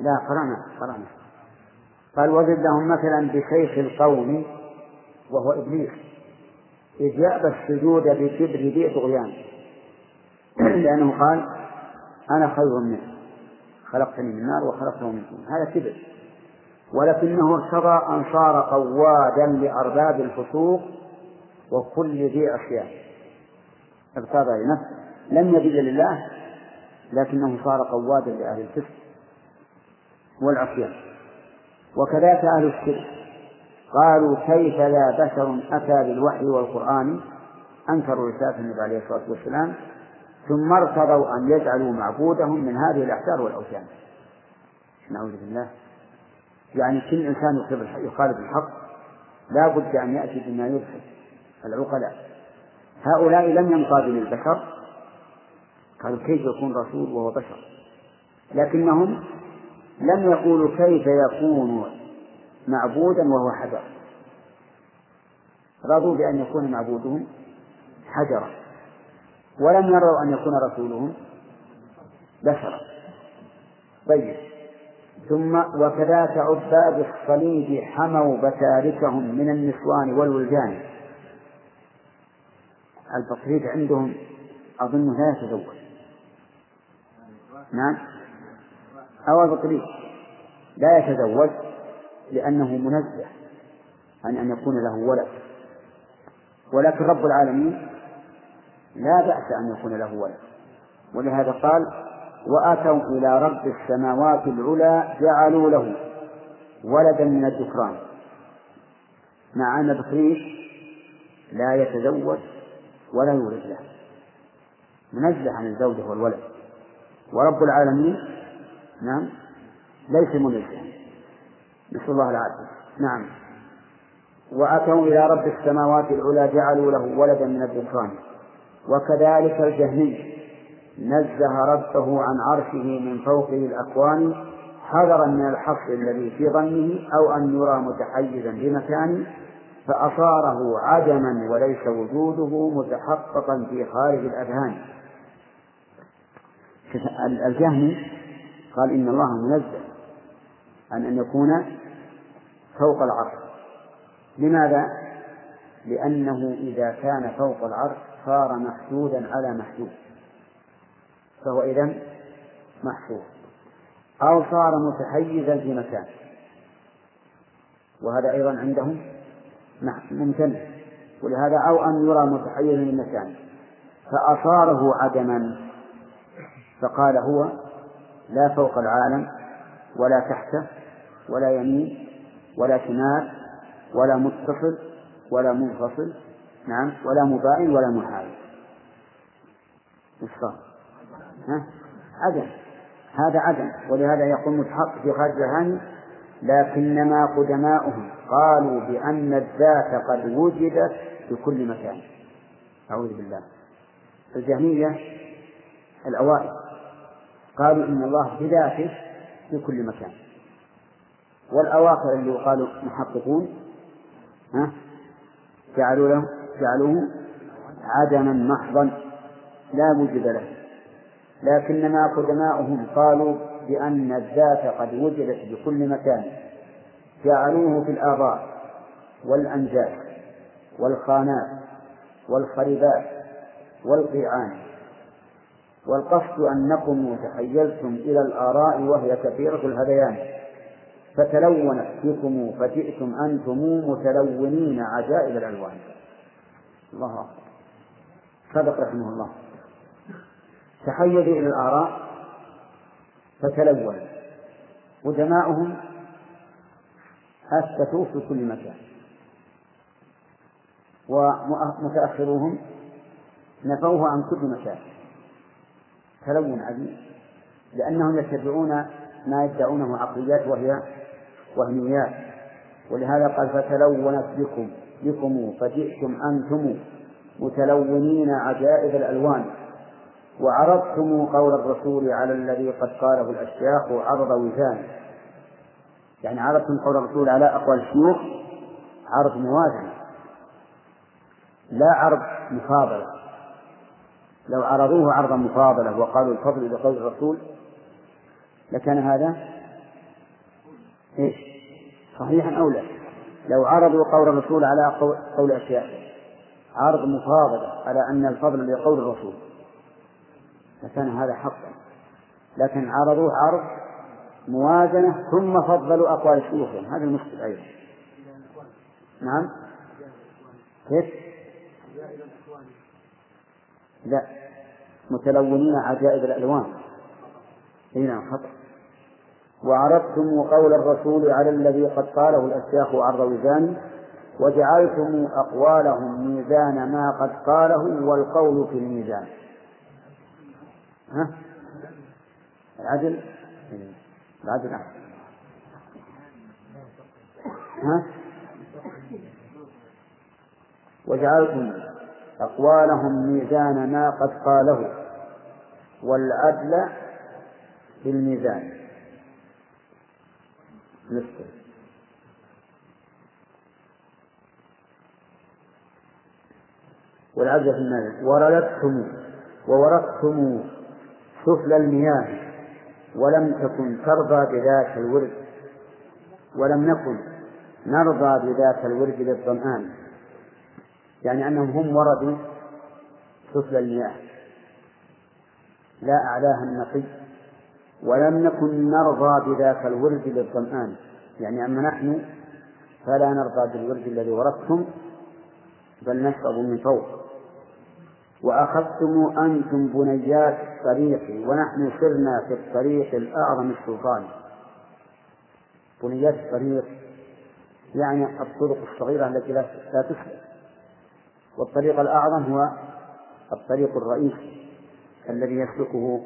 لا قرأنا قرأنا. قال وضرب لهم مثلا بشيخ القوم وهو إبليس. إذ يأبى السجود بكبر ذي طغيان. لأنه قال أنا خير منه. خلقتني من نار وخلقته من طين. هذا كبر. ولكنه ارتضى أن صار قوادا لأرباب الفسوق وكل ذي عصيان ارتضى لنفسه لم يذل لله لكنه صار قوادا لأهل الفسق والعصيان. وكذلك أهل الشرك قالوا كيف لا بشر أتى بالوحي والقرآن؟ أنكروا رسالة النبي عليه الصلاة والسلام ثم ارتضوا أن يجعلوا معبودهم من هذه الأحجار والأوثان نعوذ بالله. يعني كل إنسان يخالف الحق لا بد أن يأتي بما يضحك العقلاء. هؤلاء لم ينقادوا للبشر. قالوا كيف يكون رسول وهو بشر؟ لكنهم لم يقولوا كيف يكون معبودا وهو حجر. رضوا بأن يكون معبودهم حجرا. ولم يروا أن يكون رسولهم بشرا. طيب. ثم وكذاك عباد الصليب حموا بتاركهم من النسوان والولدان. البطريق عندهم أظنه لا يتزوج. نعم. أو البطريق لا يتزوج لأنه منزه عن أن يكون له ولد. ولكن رب العالمين لا بأس أن يكون له ولد. ولهذا قال وأتوا إلى رب السماوات العلى جعلوا له ولدا من الذكران. مع أن بخريش لا يتزوج ولا يولد له. منزه عن الزوجة والولد. ورب العالمين؟ نعم. ليس منزها نسأل الله العافية. نعم. وأتوا إلى رب السماوات العلى جعلوا له ولدا من الذكران. وكذلك الجهمي نزه ربه عن عرشه من فوقه الأكوان حذرا من الحصر الذي في ظنه أو أن يرى متحيزا بمكان فأصاره عدما وليس وجوده متحققا في خارج الأذهان الجهمي قال إن الله منزه عن أن يكون فوق العرش لماذا؟ لأنه إذا كان فوق العرش صار محدودا على محدود. فهو إذا محفوظ. أو صار متحيزا في مكان. وهذا أيضا عندهم ممتنع ولهذا أو أن يرى متحيزا في مكان. فأصاره عدما. فقال هو لا فوق العالم ولا تحته ولا يمين ولا شمال ولا متصل ولا منفصل نعم. ولا مباين ولا محال وش ها؟ عدم. هذا عدم. ولهذا يقول متحقق في خارج الذهان لكنما قدماؤهم قالوا بأن الذات قد وجدت في كل مكان. أعوذ بالله. الجهمية الأوائل قالوا إن الله بذاته في كل مكان. والأواخر اللي قالوا محققون ها؟ جعلوا له جعلوه عدما محضا لا وجد له. لكنما قدماؤهم قالوا بأن الذات قد وجدت بكل مكان. جعلوه في الآبار والأنجاز والخانات والخربات والقيعان. والقصد أنكم تحيلتم إلى الآراء وهي كثيرة الهذيان. فتلونت بكم فجئتم أنتم متلونين عجائب الألوان. الله أكبر. صدق رحمه الله. تحيزوا إلى الآراء فتلونوا قدماؤهم أثبتوا في كل مكان. ومتأخروهم نفوه عن كل مكان. تلون عظيم لأنهم يتبعون ما يدعونه عقليات وهي وهميات. ولهذا قال فتلونت بكم. بكم فجئتم أنتم متلونين عجائب الألوان وعرضتم قول الرسول على الذي قد قاله الأشياخ عرض وزان يعني عرضتم قول الرسول على أقوال الشيوخ عرض موازنة لا عرض مفاضلة. لو عرضوه عرض مفاضلة وقالوا الفضل بقول الرسول لكان هذا إيش؟ صحيحا أو لا؟ لو عرضوا قول الرسول على قول, أشياء. عرض مفاضلة على أن الفضل لقول الرسول. فكان هذا حقا. لكن عرضوه عرض موازنة ثم فضلوا أقوال شيوخهم هذا المشكل أيضا. نعم؟ كيف؟ لا. متلونين عجائب الألوان. اي نعم خطأ. وعرضتم قول الرسول على الذي قد قاله الأشياخ عرض وزان وجعلتم أقوالهم ميزان ما قد قاله والقول في الميزان ها؟ العدل العدل ها؟ وجعلتم أقوالهم ميزان ما قد قاله والعدل في الميزان نسبة والعدل في الميزان ورددتم وورثتم سفل المياه ولم تكن ترضى بذاك الورد ولم نكن نرضى بذاك الورد للظمآن يعني أنهم هم وردوا سفل المياه. لا أعلاها النقي. ولم نكن نرضى بذاك الورد للظمآن. يعني أما نحن فلا نرضى بالورد الذي وردتم بل نشرب من فوق. وأخذتم أنتم بنيات الطريق ونحن سرنا في الطريق الأعظم السلطان. بنيات الطريق يعني الطرق الصغيرة التي لا تسلك والطريق الأعظم هو الطريق الرئيسي الذي يسلكه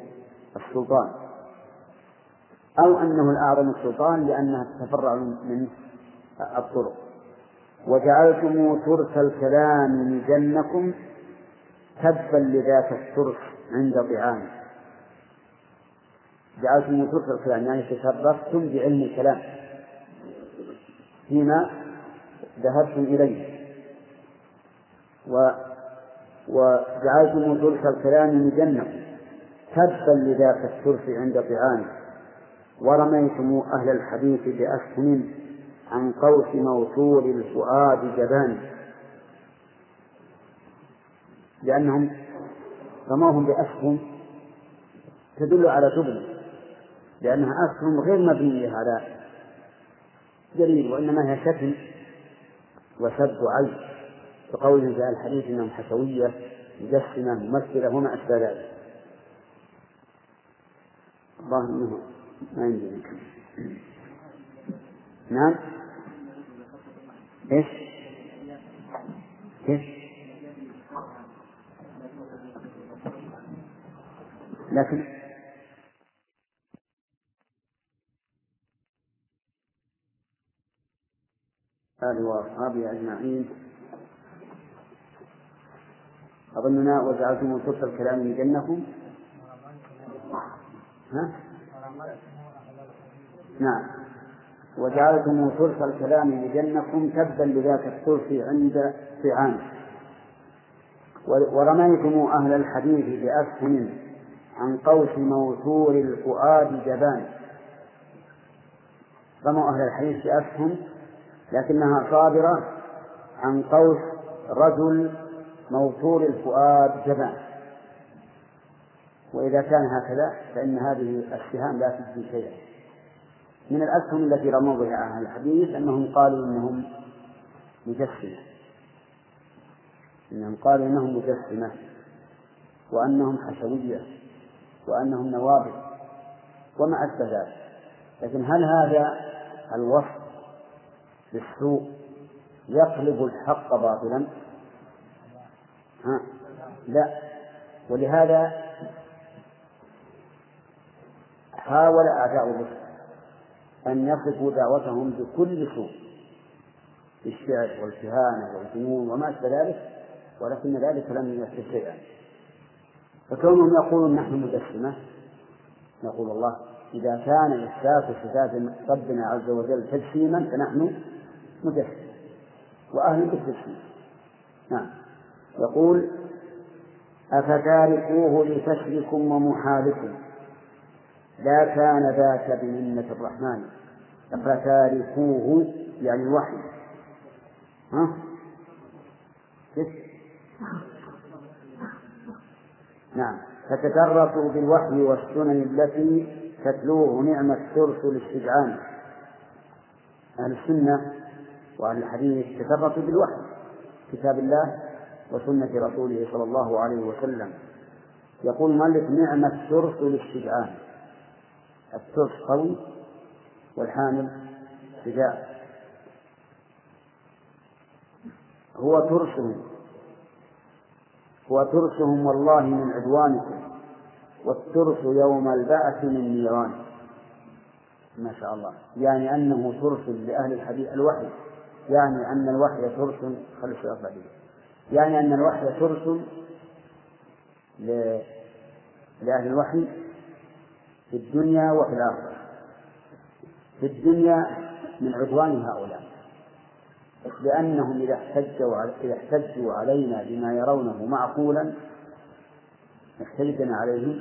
السلطان. أو أنه الأعظم السلطان لأنها تتفرع من الطرق. وجعلتم ترك الكلام مجنكم تبا لذاك الترك عند طعام جعلتم ترك الكلام يعني تشرفتم بعلم الكلام فيما ذهبتم إليه. و وجعلتم ترك الكلام مجنة تبا لذاك الترف عند طعام ورميتم أهل الحديث بأسهم عن قوس موصول الفؤاد جبان. لأنهم رموهم بأسهم تدل على جبن لأنها أسهم غير مبنية على دليل وإنما هي شتم وسب عيب. كقوله جاء الحديث إنهم حشوية مجسمة ممثلة وما أشبه ذلك. الله انه ما عندي نعم إيش؟ كيف؟ لكن آله وأصحابه أجمعين أظننا وجعلتم صوت الكلام من جنكم ها؟ نعم. وجعلتم ثلث الكلام لجنكم تبا لذاك الثلث عند طعام ورميتم أهل الحديث بأسهم عن قوس موثور الفؤاد جبان. رموا أهل الحديث بأسهم لكنها صابرة عن قوس رجل موصول الفؤاد جبان. وإذا كان هكذا فإن هذه السهام لا تجزي شيئا. من الأسهم التي رموا بها أهل الحديث أنهم قالوا إنهم مجسمة. إنهم قالوا إنهم مجسمة. وأنهم حشوية. وأنهم نوابل وما أشبه ذلك. لكن هل هذا الوصف بالسوء يقلب الحق باطلا؟ ها؟ لا. ولهذا حاول أعداء الرسل أن يصفوا دعوتهم بكل سوء بالشعر والكهانة والجنون وما أشبه ذلك ولكن ذلك لم يؤثر شيئا. فكونهم يقولون نحن مجسمة نقول الله إذا كان إثبات صفات ربنا عز وجل تجسيما فنحن مجسمة وأهل بالتجسيم نعم. يقول أفتاركوه لفشلكم ومحالكم لا كان ذاك بمنة الرحمن فتاركوه يعني الوحي. ها؟ نعم. فتترفوا بالوحي والسنن التي تتلوه نعمة الترس الاستجعان أهل السنة وأهل الحديث تترفوا بالوحي كتاب الله وسنة رسوله صلى الله عليه وسلم. يقول المؤلف نعمة الترس الاستجعان الترس قوي والحامل شجاع هو ترسهم. هو ترسهم والله من عدوانكم. والترس يوم البعث من نيران. ما شاء الله. يعني أنه ترس لأهل الحديث الوحي. يعني أن الوحي ترس. خلي يعني أن الوحي ترس لأهل الوحي في الدنيا وفي الآخرة. في الدنيا من عدوان هؤلاء. لأنهم إذا احتجوا إذا احتجوا علينا بما يرونه معقولا احتجنا عليهم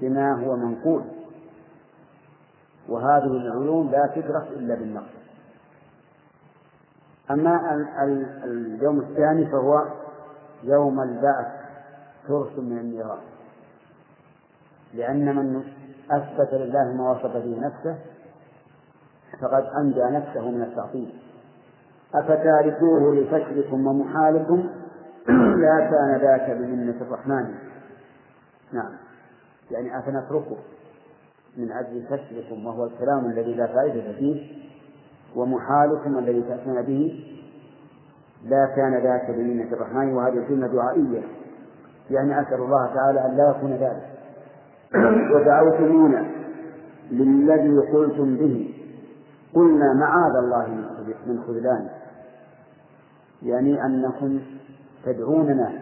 بما هو منقول. وهذه العلوم لا تدرك إلا بالنقل أما اليوم الثاني فهو يوم البعث ترس من النيران. لأن من أثبت لله ما وصف به نفسه فقد أنجى نفسه من التعطيل. أفتاركوه لفشلكم ومحالكم؟ لا كان ذاك بمنة الرحمن. نعم. يعني أفنتركه من أجل فشلكم وهو الكلام الذي لا فائدة فيه ومحالكم الذي تأتون به لا كان ذاك بمنة الرحمن. وهذه الجملة دعائية. يعني أسأل الله تعالى أن لا يكون ذلك. ودعوتمونا للذي قلتم به. قلنا معاذ الله من خذلان يعني أنكم تدعوننا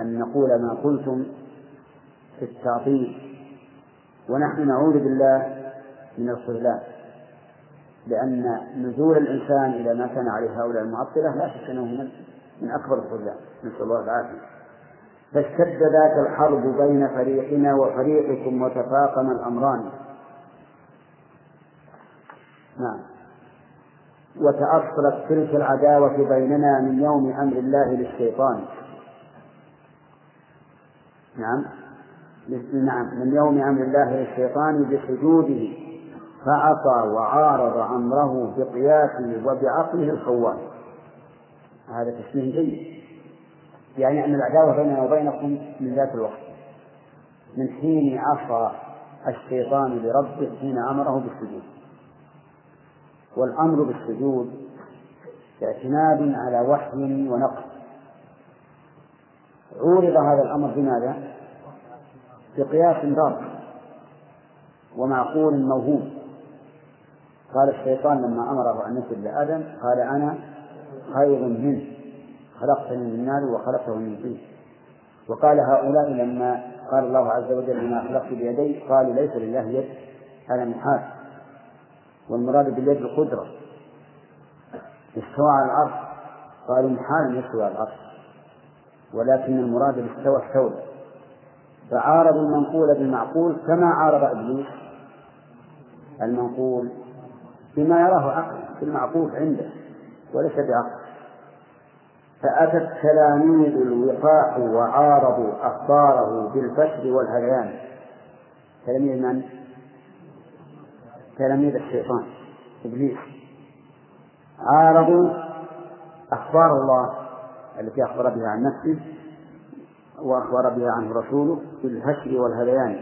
أن نقول ما قلتم في التعطيل ونحن نعوذ بالله من الخذلان. لأن نزول الإنسان إلى ما كان عليه هؤلاء المعطلة لا شك أنه من أكبر الخذلان. نسأل الله العافية. فاشتد ذاك الحرب بين فريقنا وفريقكم وتفاقم الأمران. نعم. وتأصلت تلك العداوة بيننا من يوم أمر الله للشيطان. نعم. نعم. من يوم أمر الله للشيطان بسجوده فعصى وعارض أمره بقياسه وبعقله الخوان. هذا تشبيه جيد. يعني أن العداوة بيننا وبينكم من ذات الوقت. من حين عصى الشيطان لربه حين أمره بالسجود. والأمر بالسجود اعتماد على وحي ونقل عورض هذا الأمر بماذا؟ بقياس ضار ومعقول موهوم قال الشيطان لما أمره أن يسجد لآدم قال أنا خير منه. خلقتني من نار وخلقته من طين. وقال هؤلاء لما قال الله عز وجل ما خلقت بيدي قالوا ليس لله يد هذا محال. والمراد باليد القدرة. استوى على العرش. قالوا محال يستوى على العرش. ولكن المراد الاستوى استولى فعارضوا المنقول بالمعقول كما عارض إبليس المنقول بما يراه عقل في المعقول عنده وليس بعقل. فأتت تلاميذ الوقاح وعارضوا أخباره بالفشل والهذيان تلاميذ من؟ تلاميذ الشيطان إبليس. عارضوا أخبار الله التي أخبر بها عن نفسه وأخبر بها عنه رسوله بالهشر والهذيان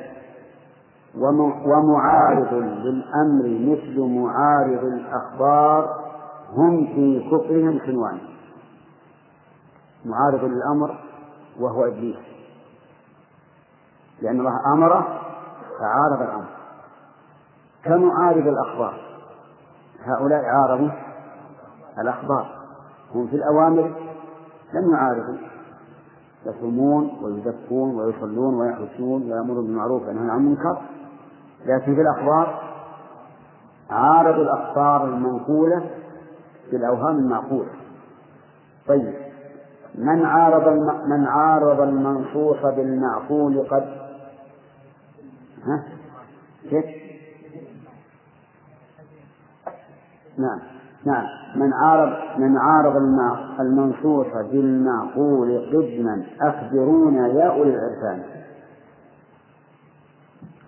ومعارض للأمر مثل معارض الأخبار هم في كفرهم صنوان معارض للأمر وهو إبليس. لأن الله أمره فعارض الأمر. كمعارض الأخبار هؤلاء عارضوا الأخبار. هم في الأوامر لم يعارضوا. يصومون ويزكون ويصلون ويحجون ويأمرون بالمعروف وينهون عن المنكر. لكن في الأخبار عارضوا الأخبار المنقولة بالأوهام المعقولة. طيب من عارض من عارض المنصوص بالمعقول قد ها؟ كيف؟ نعم نعم. من عارض من عارض المنصوص بالمعقول قدما أخبرونا يا أولي العرفان.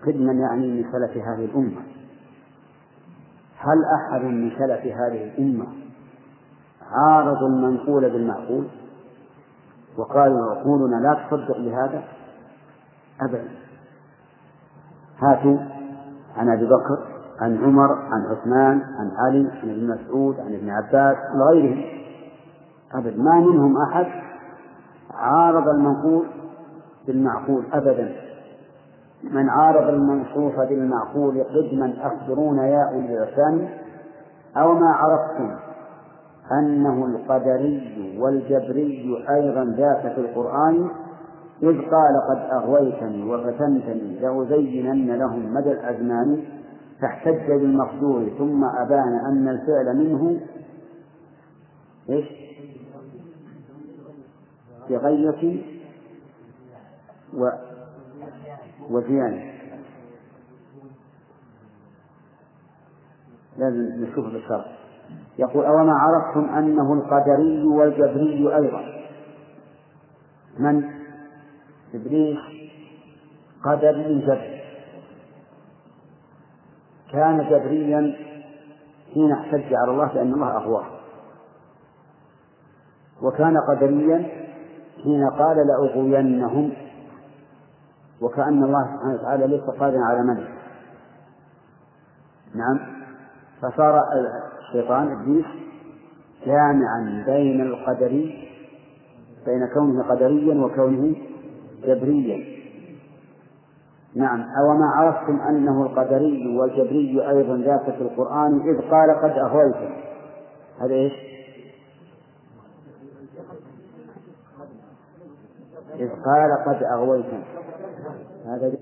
قدما يعني من سلف هذه الأمة. هل أحد من سلف هذه الأمة عارضوا المنقول بالمعقول؟ وقالوا عقولنا لا تصدق بهذا أبدا. هاتوا عن أبي بكر عن عمر عن عثمان عن علي عن ابن مسعود عن ابن عباس وغيرهم. أبدا ما منهم أحد عارض المنقول بالمعقول أبدا. من عارض المنصوص بالمعقول قدما أخبرونا يا أولي العرفان أو ما عرفتم. أنه القدري والجبري أيضا ذاك في القرآن إذ قال قد أغويتني وفتنتني لأزينن لهم مدى الأزمان فاحتج بالمقدور ثم أبان أن الفعل منه إيش؟ بغية و وزيانة لازم نشوف بالشرط يقول أوما عرفتم أنه القدري والجبري أيضا؟ من؟ إبليس قدري جبري. كان جبريا حين احتج على الله لأن الله أغواه وكان قدريا حين قال لأغوينهم وكأن الله سبحانه وتعالى ليس قادرا على منع نعم. فصار الشيطان إبليس جامعا بين القدري بين كونه قدريا وكونه جبريا. نعم. أو ما عرفتم أنه القدري والجبري أيضا ذاك في القرآن إذ قال قد أهويتم هذا إيش؟ إذ قال قد أغويتم هذا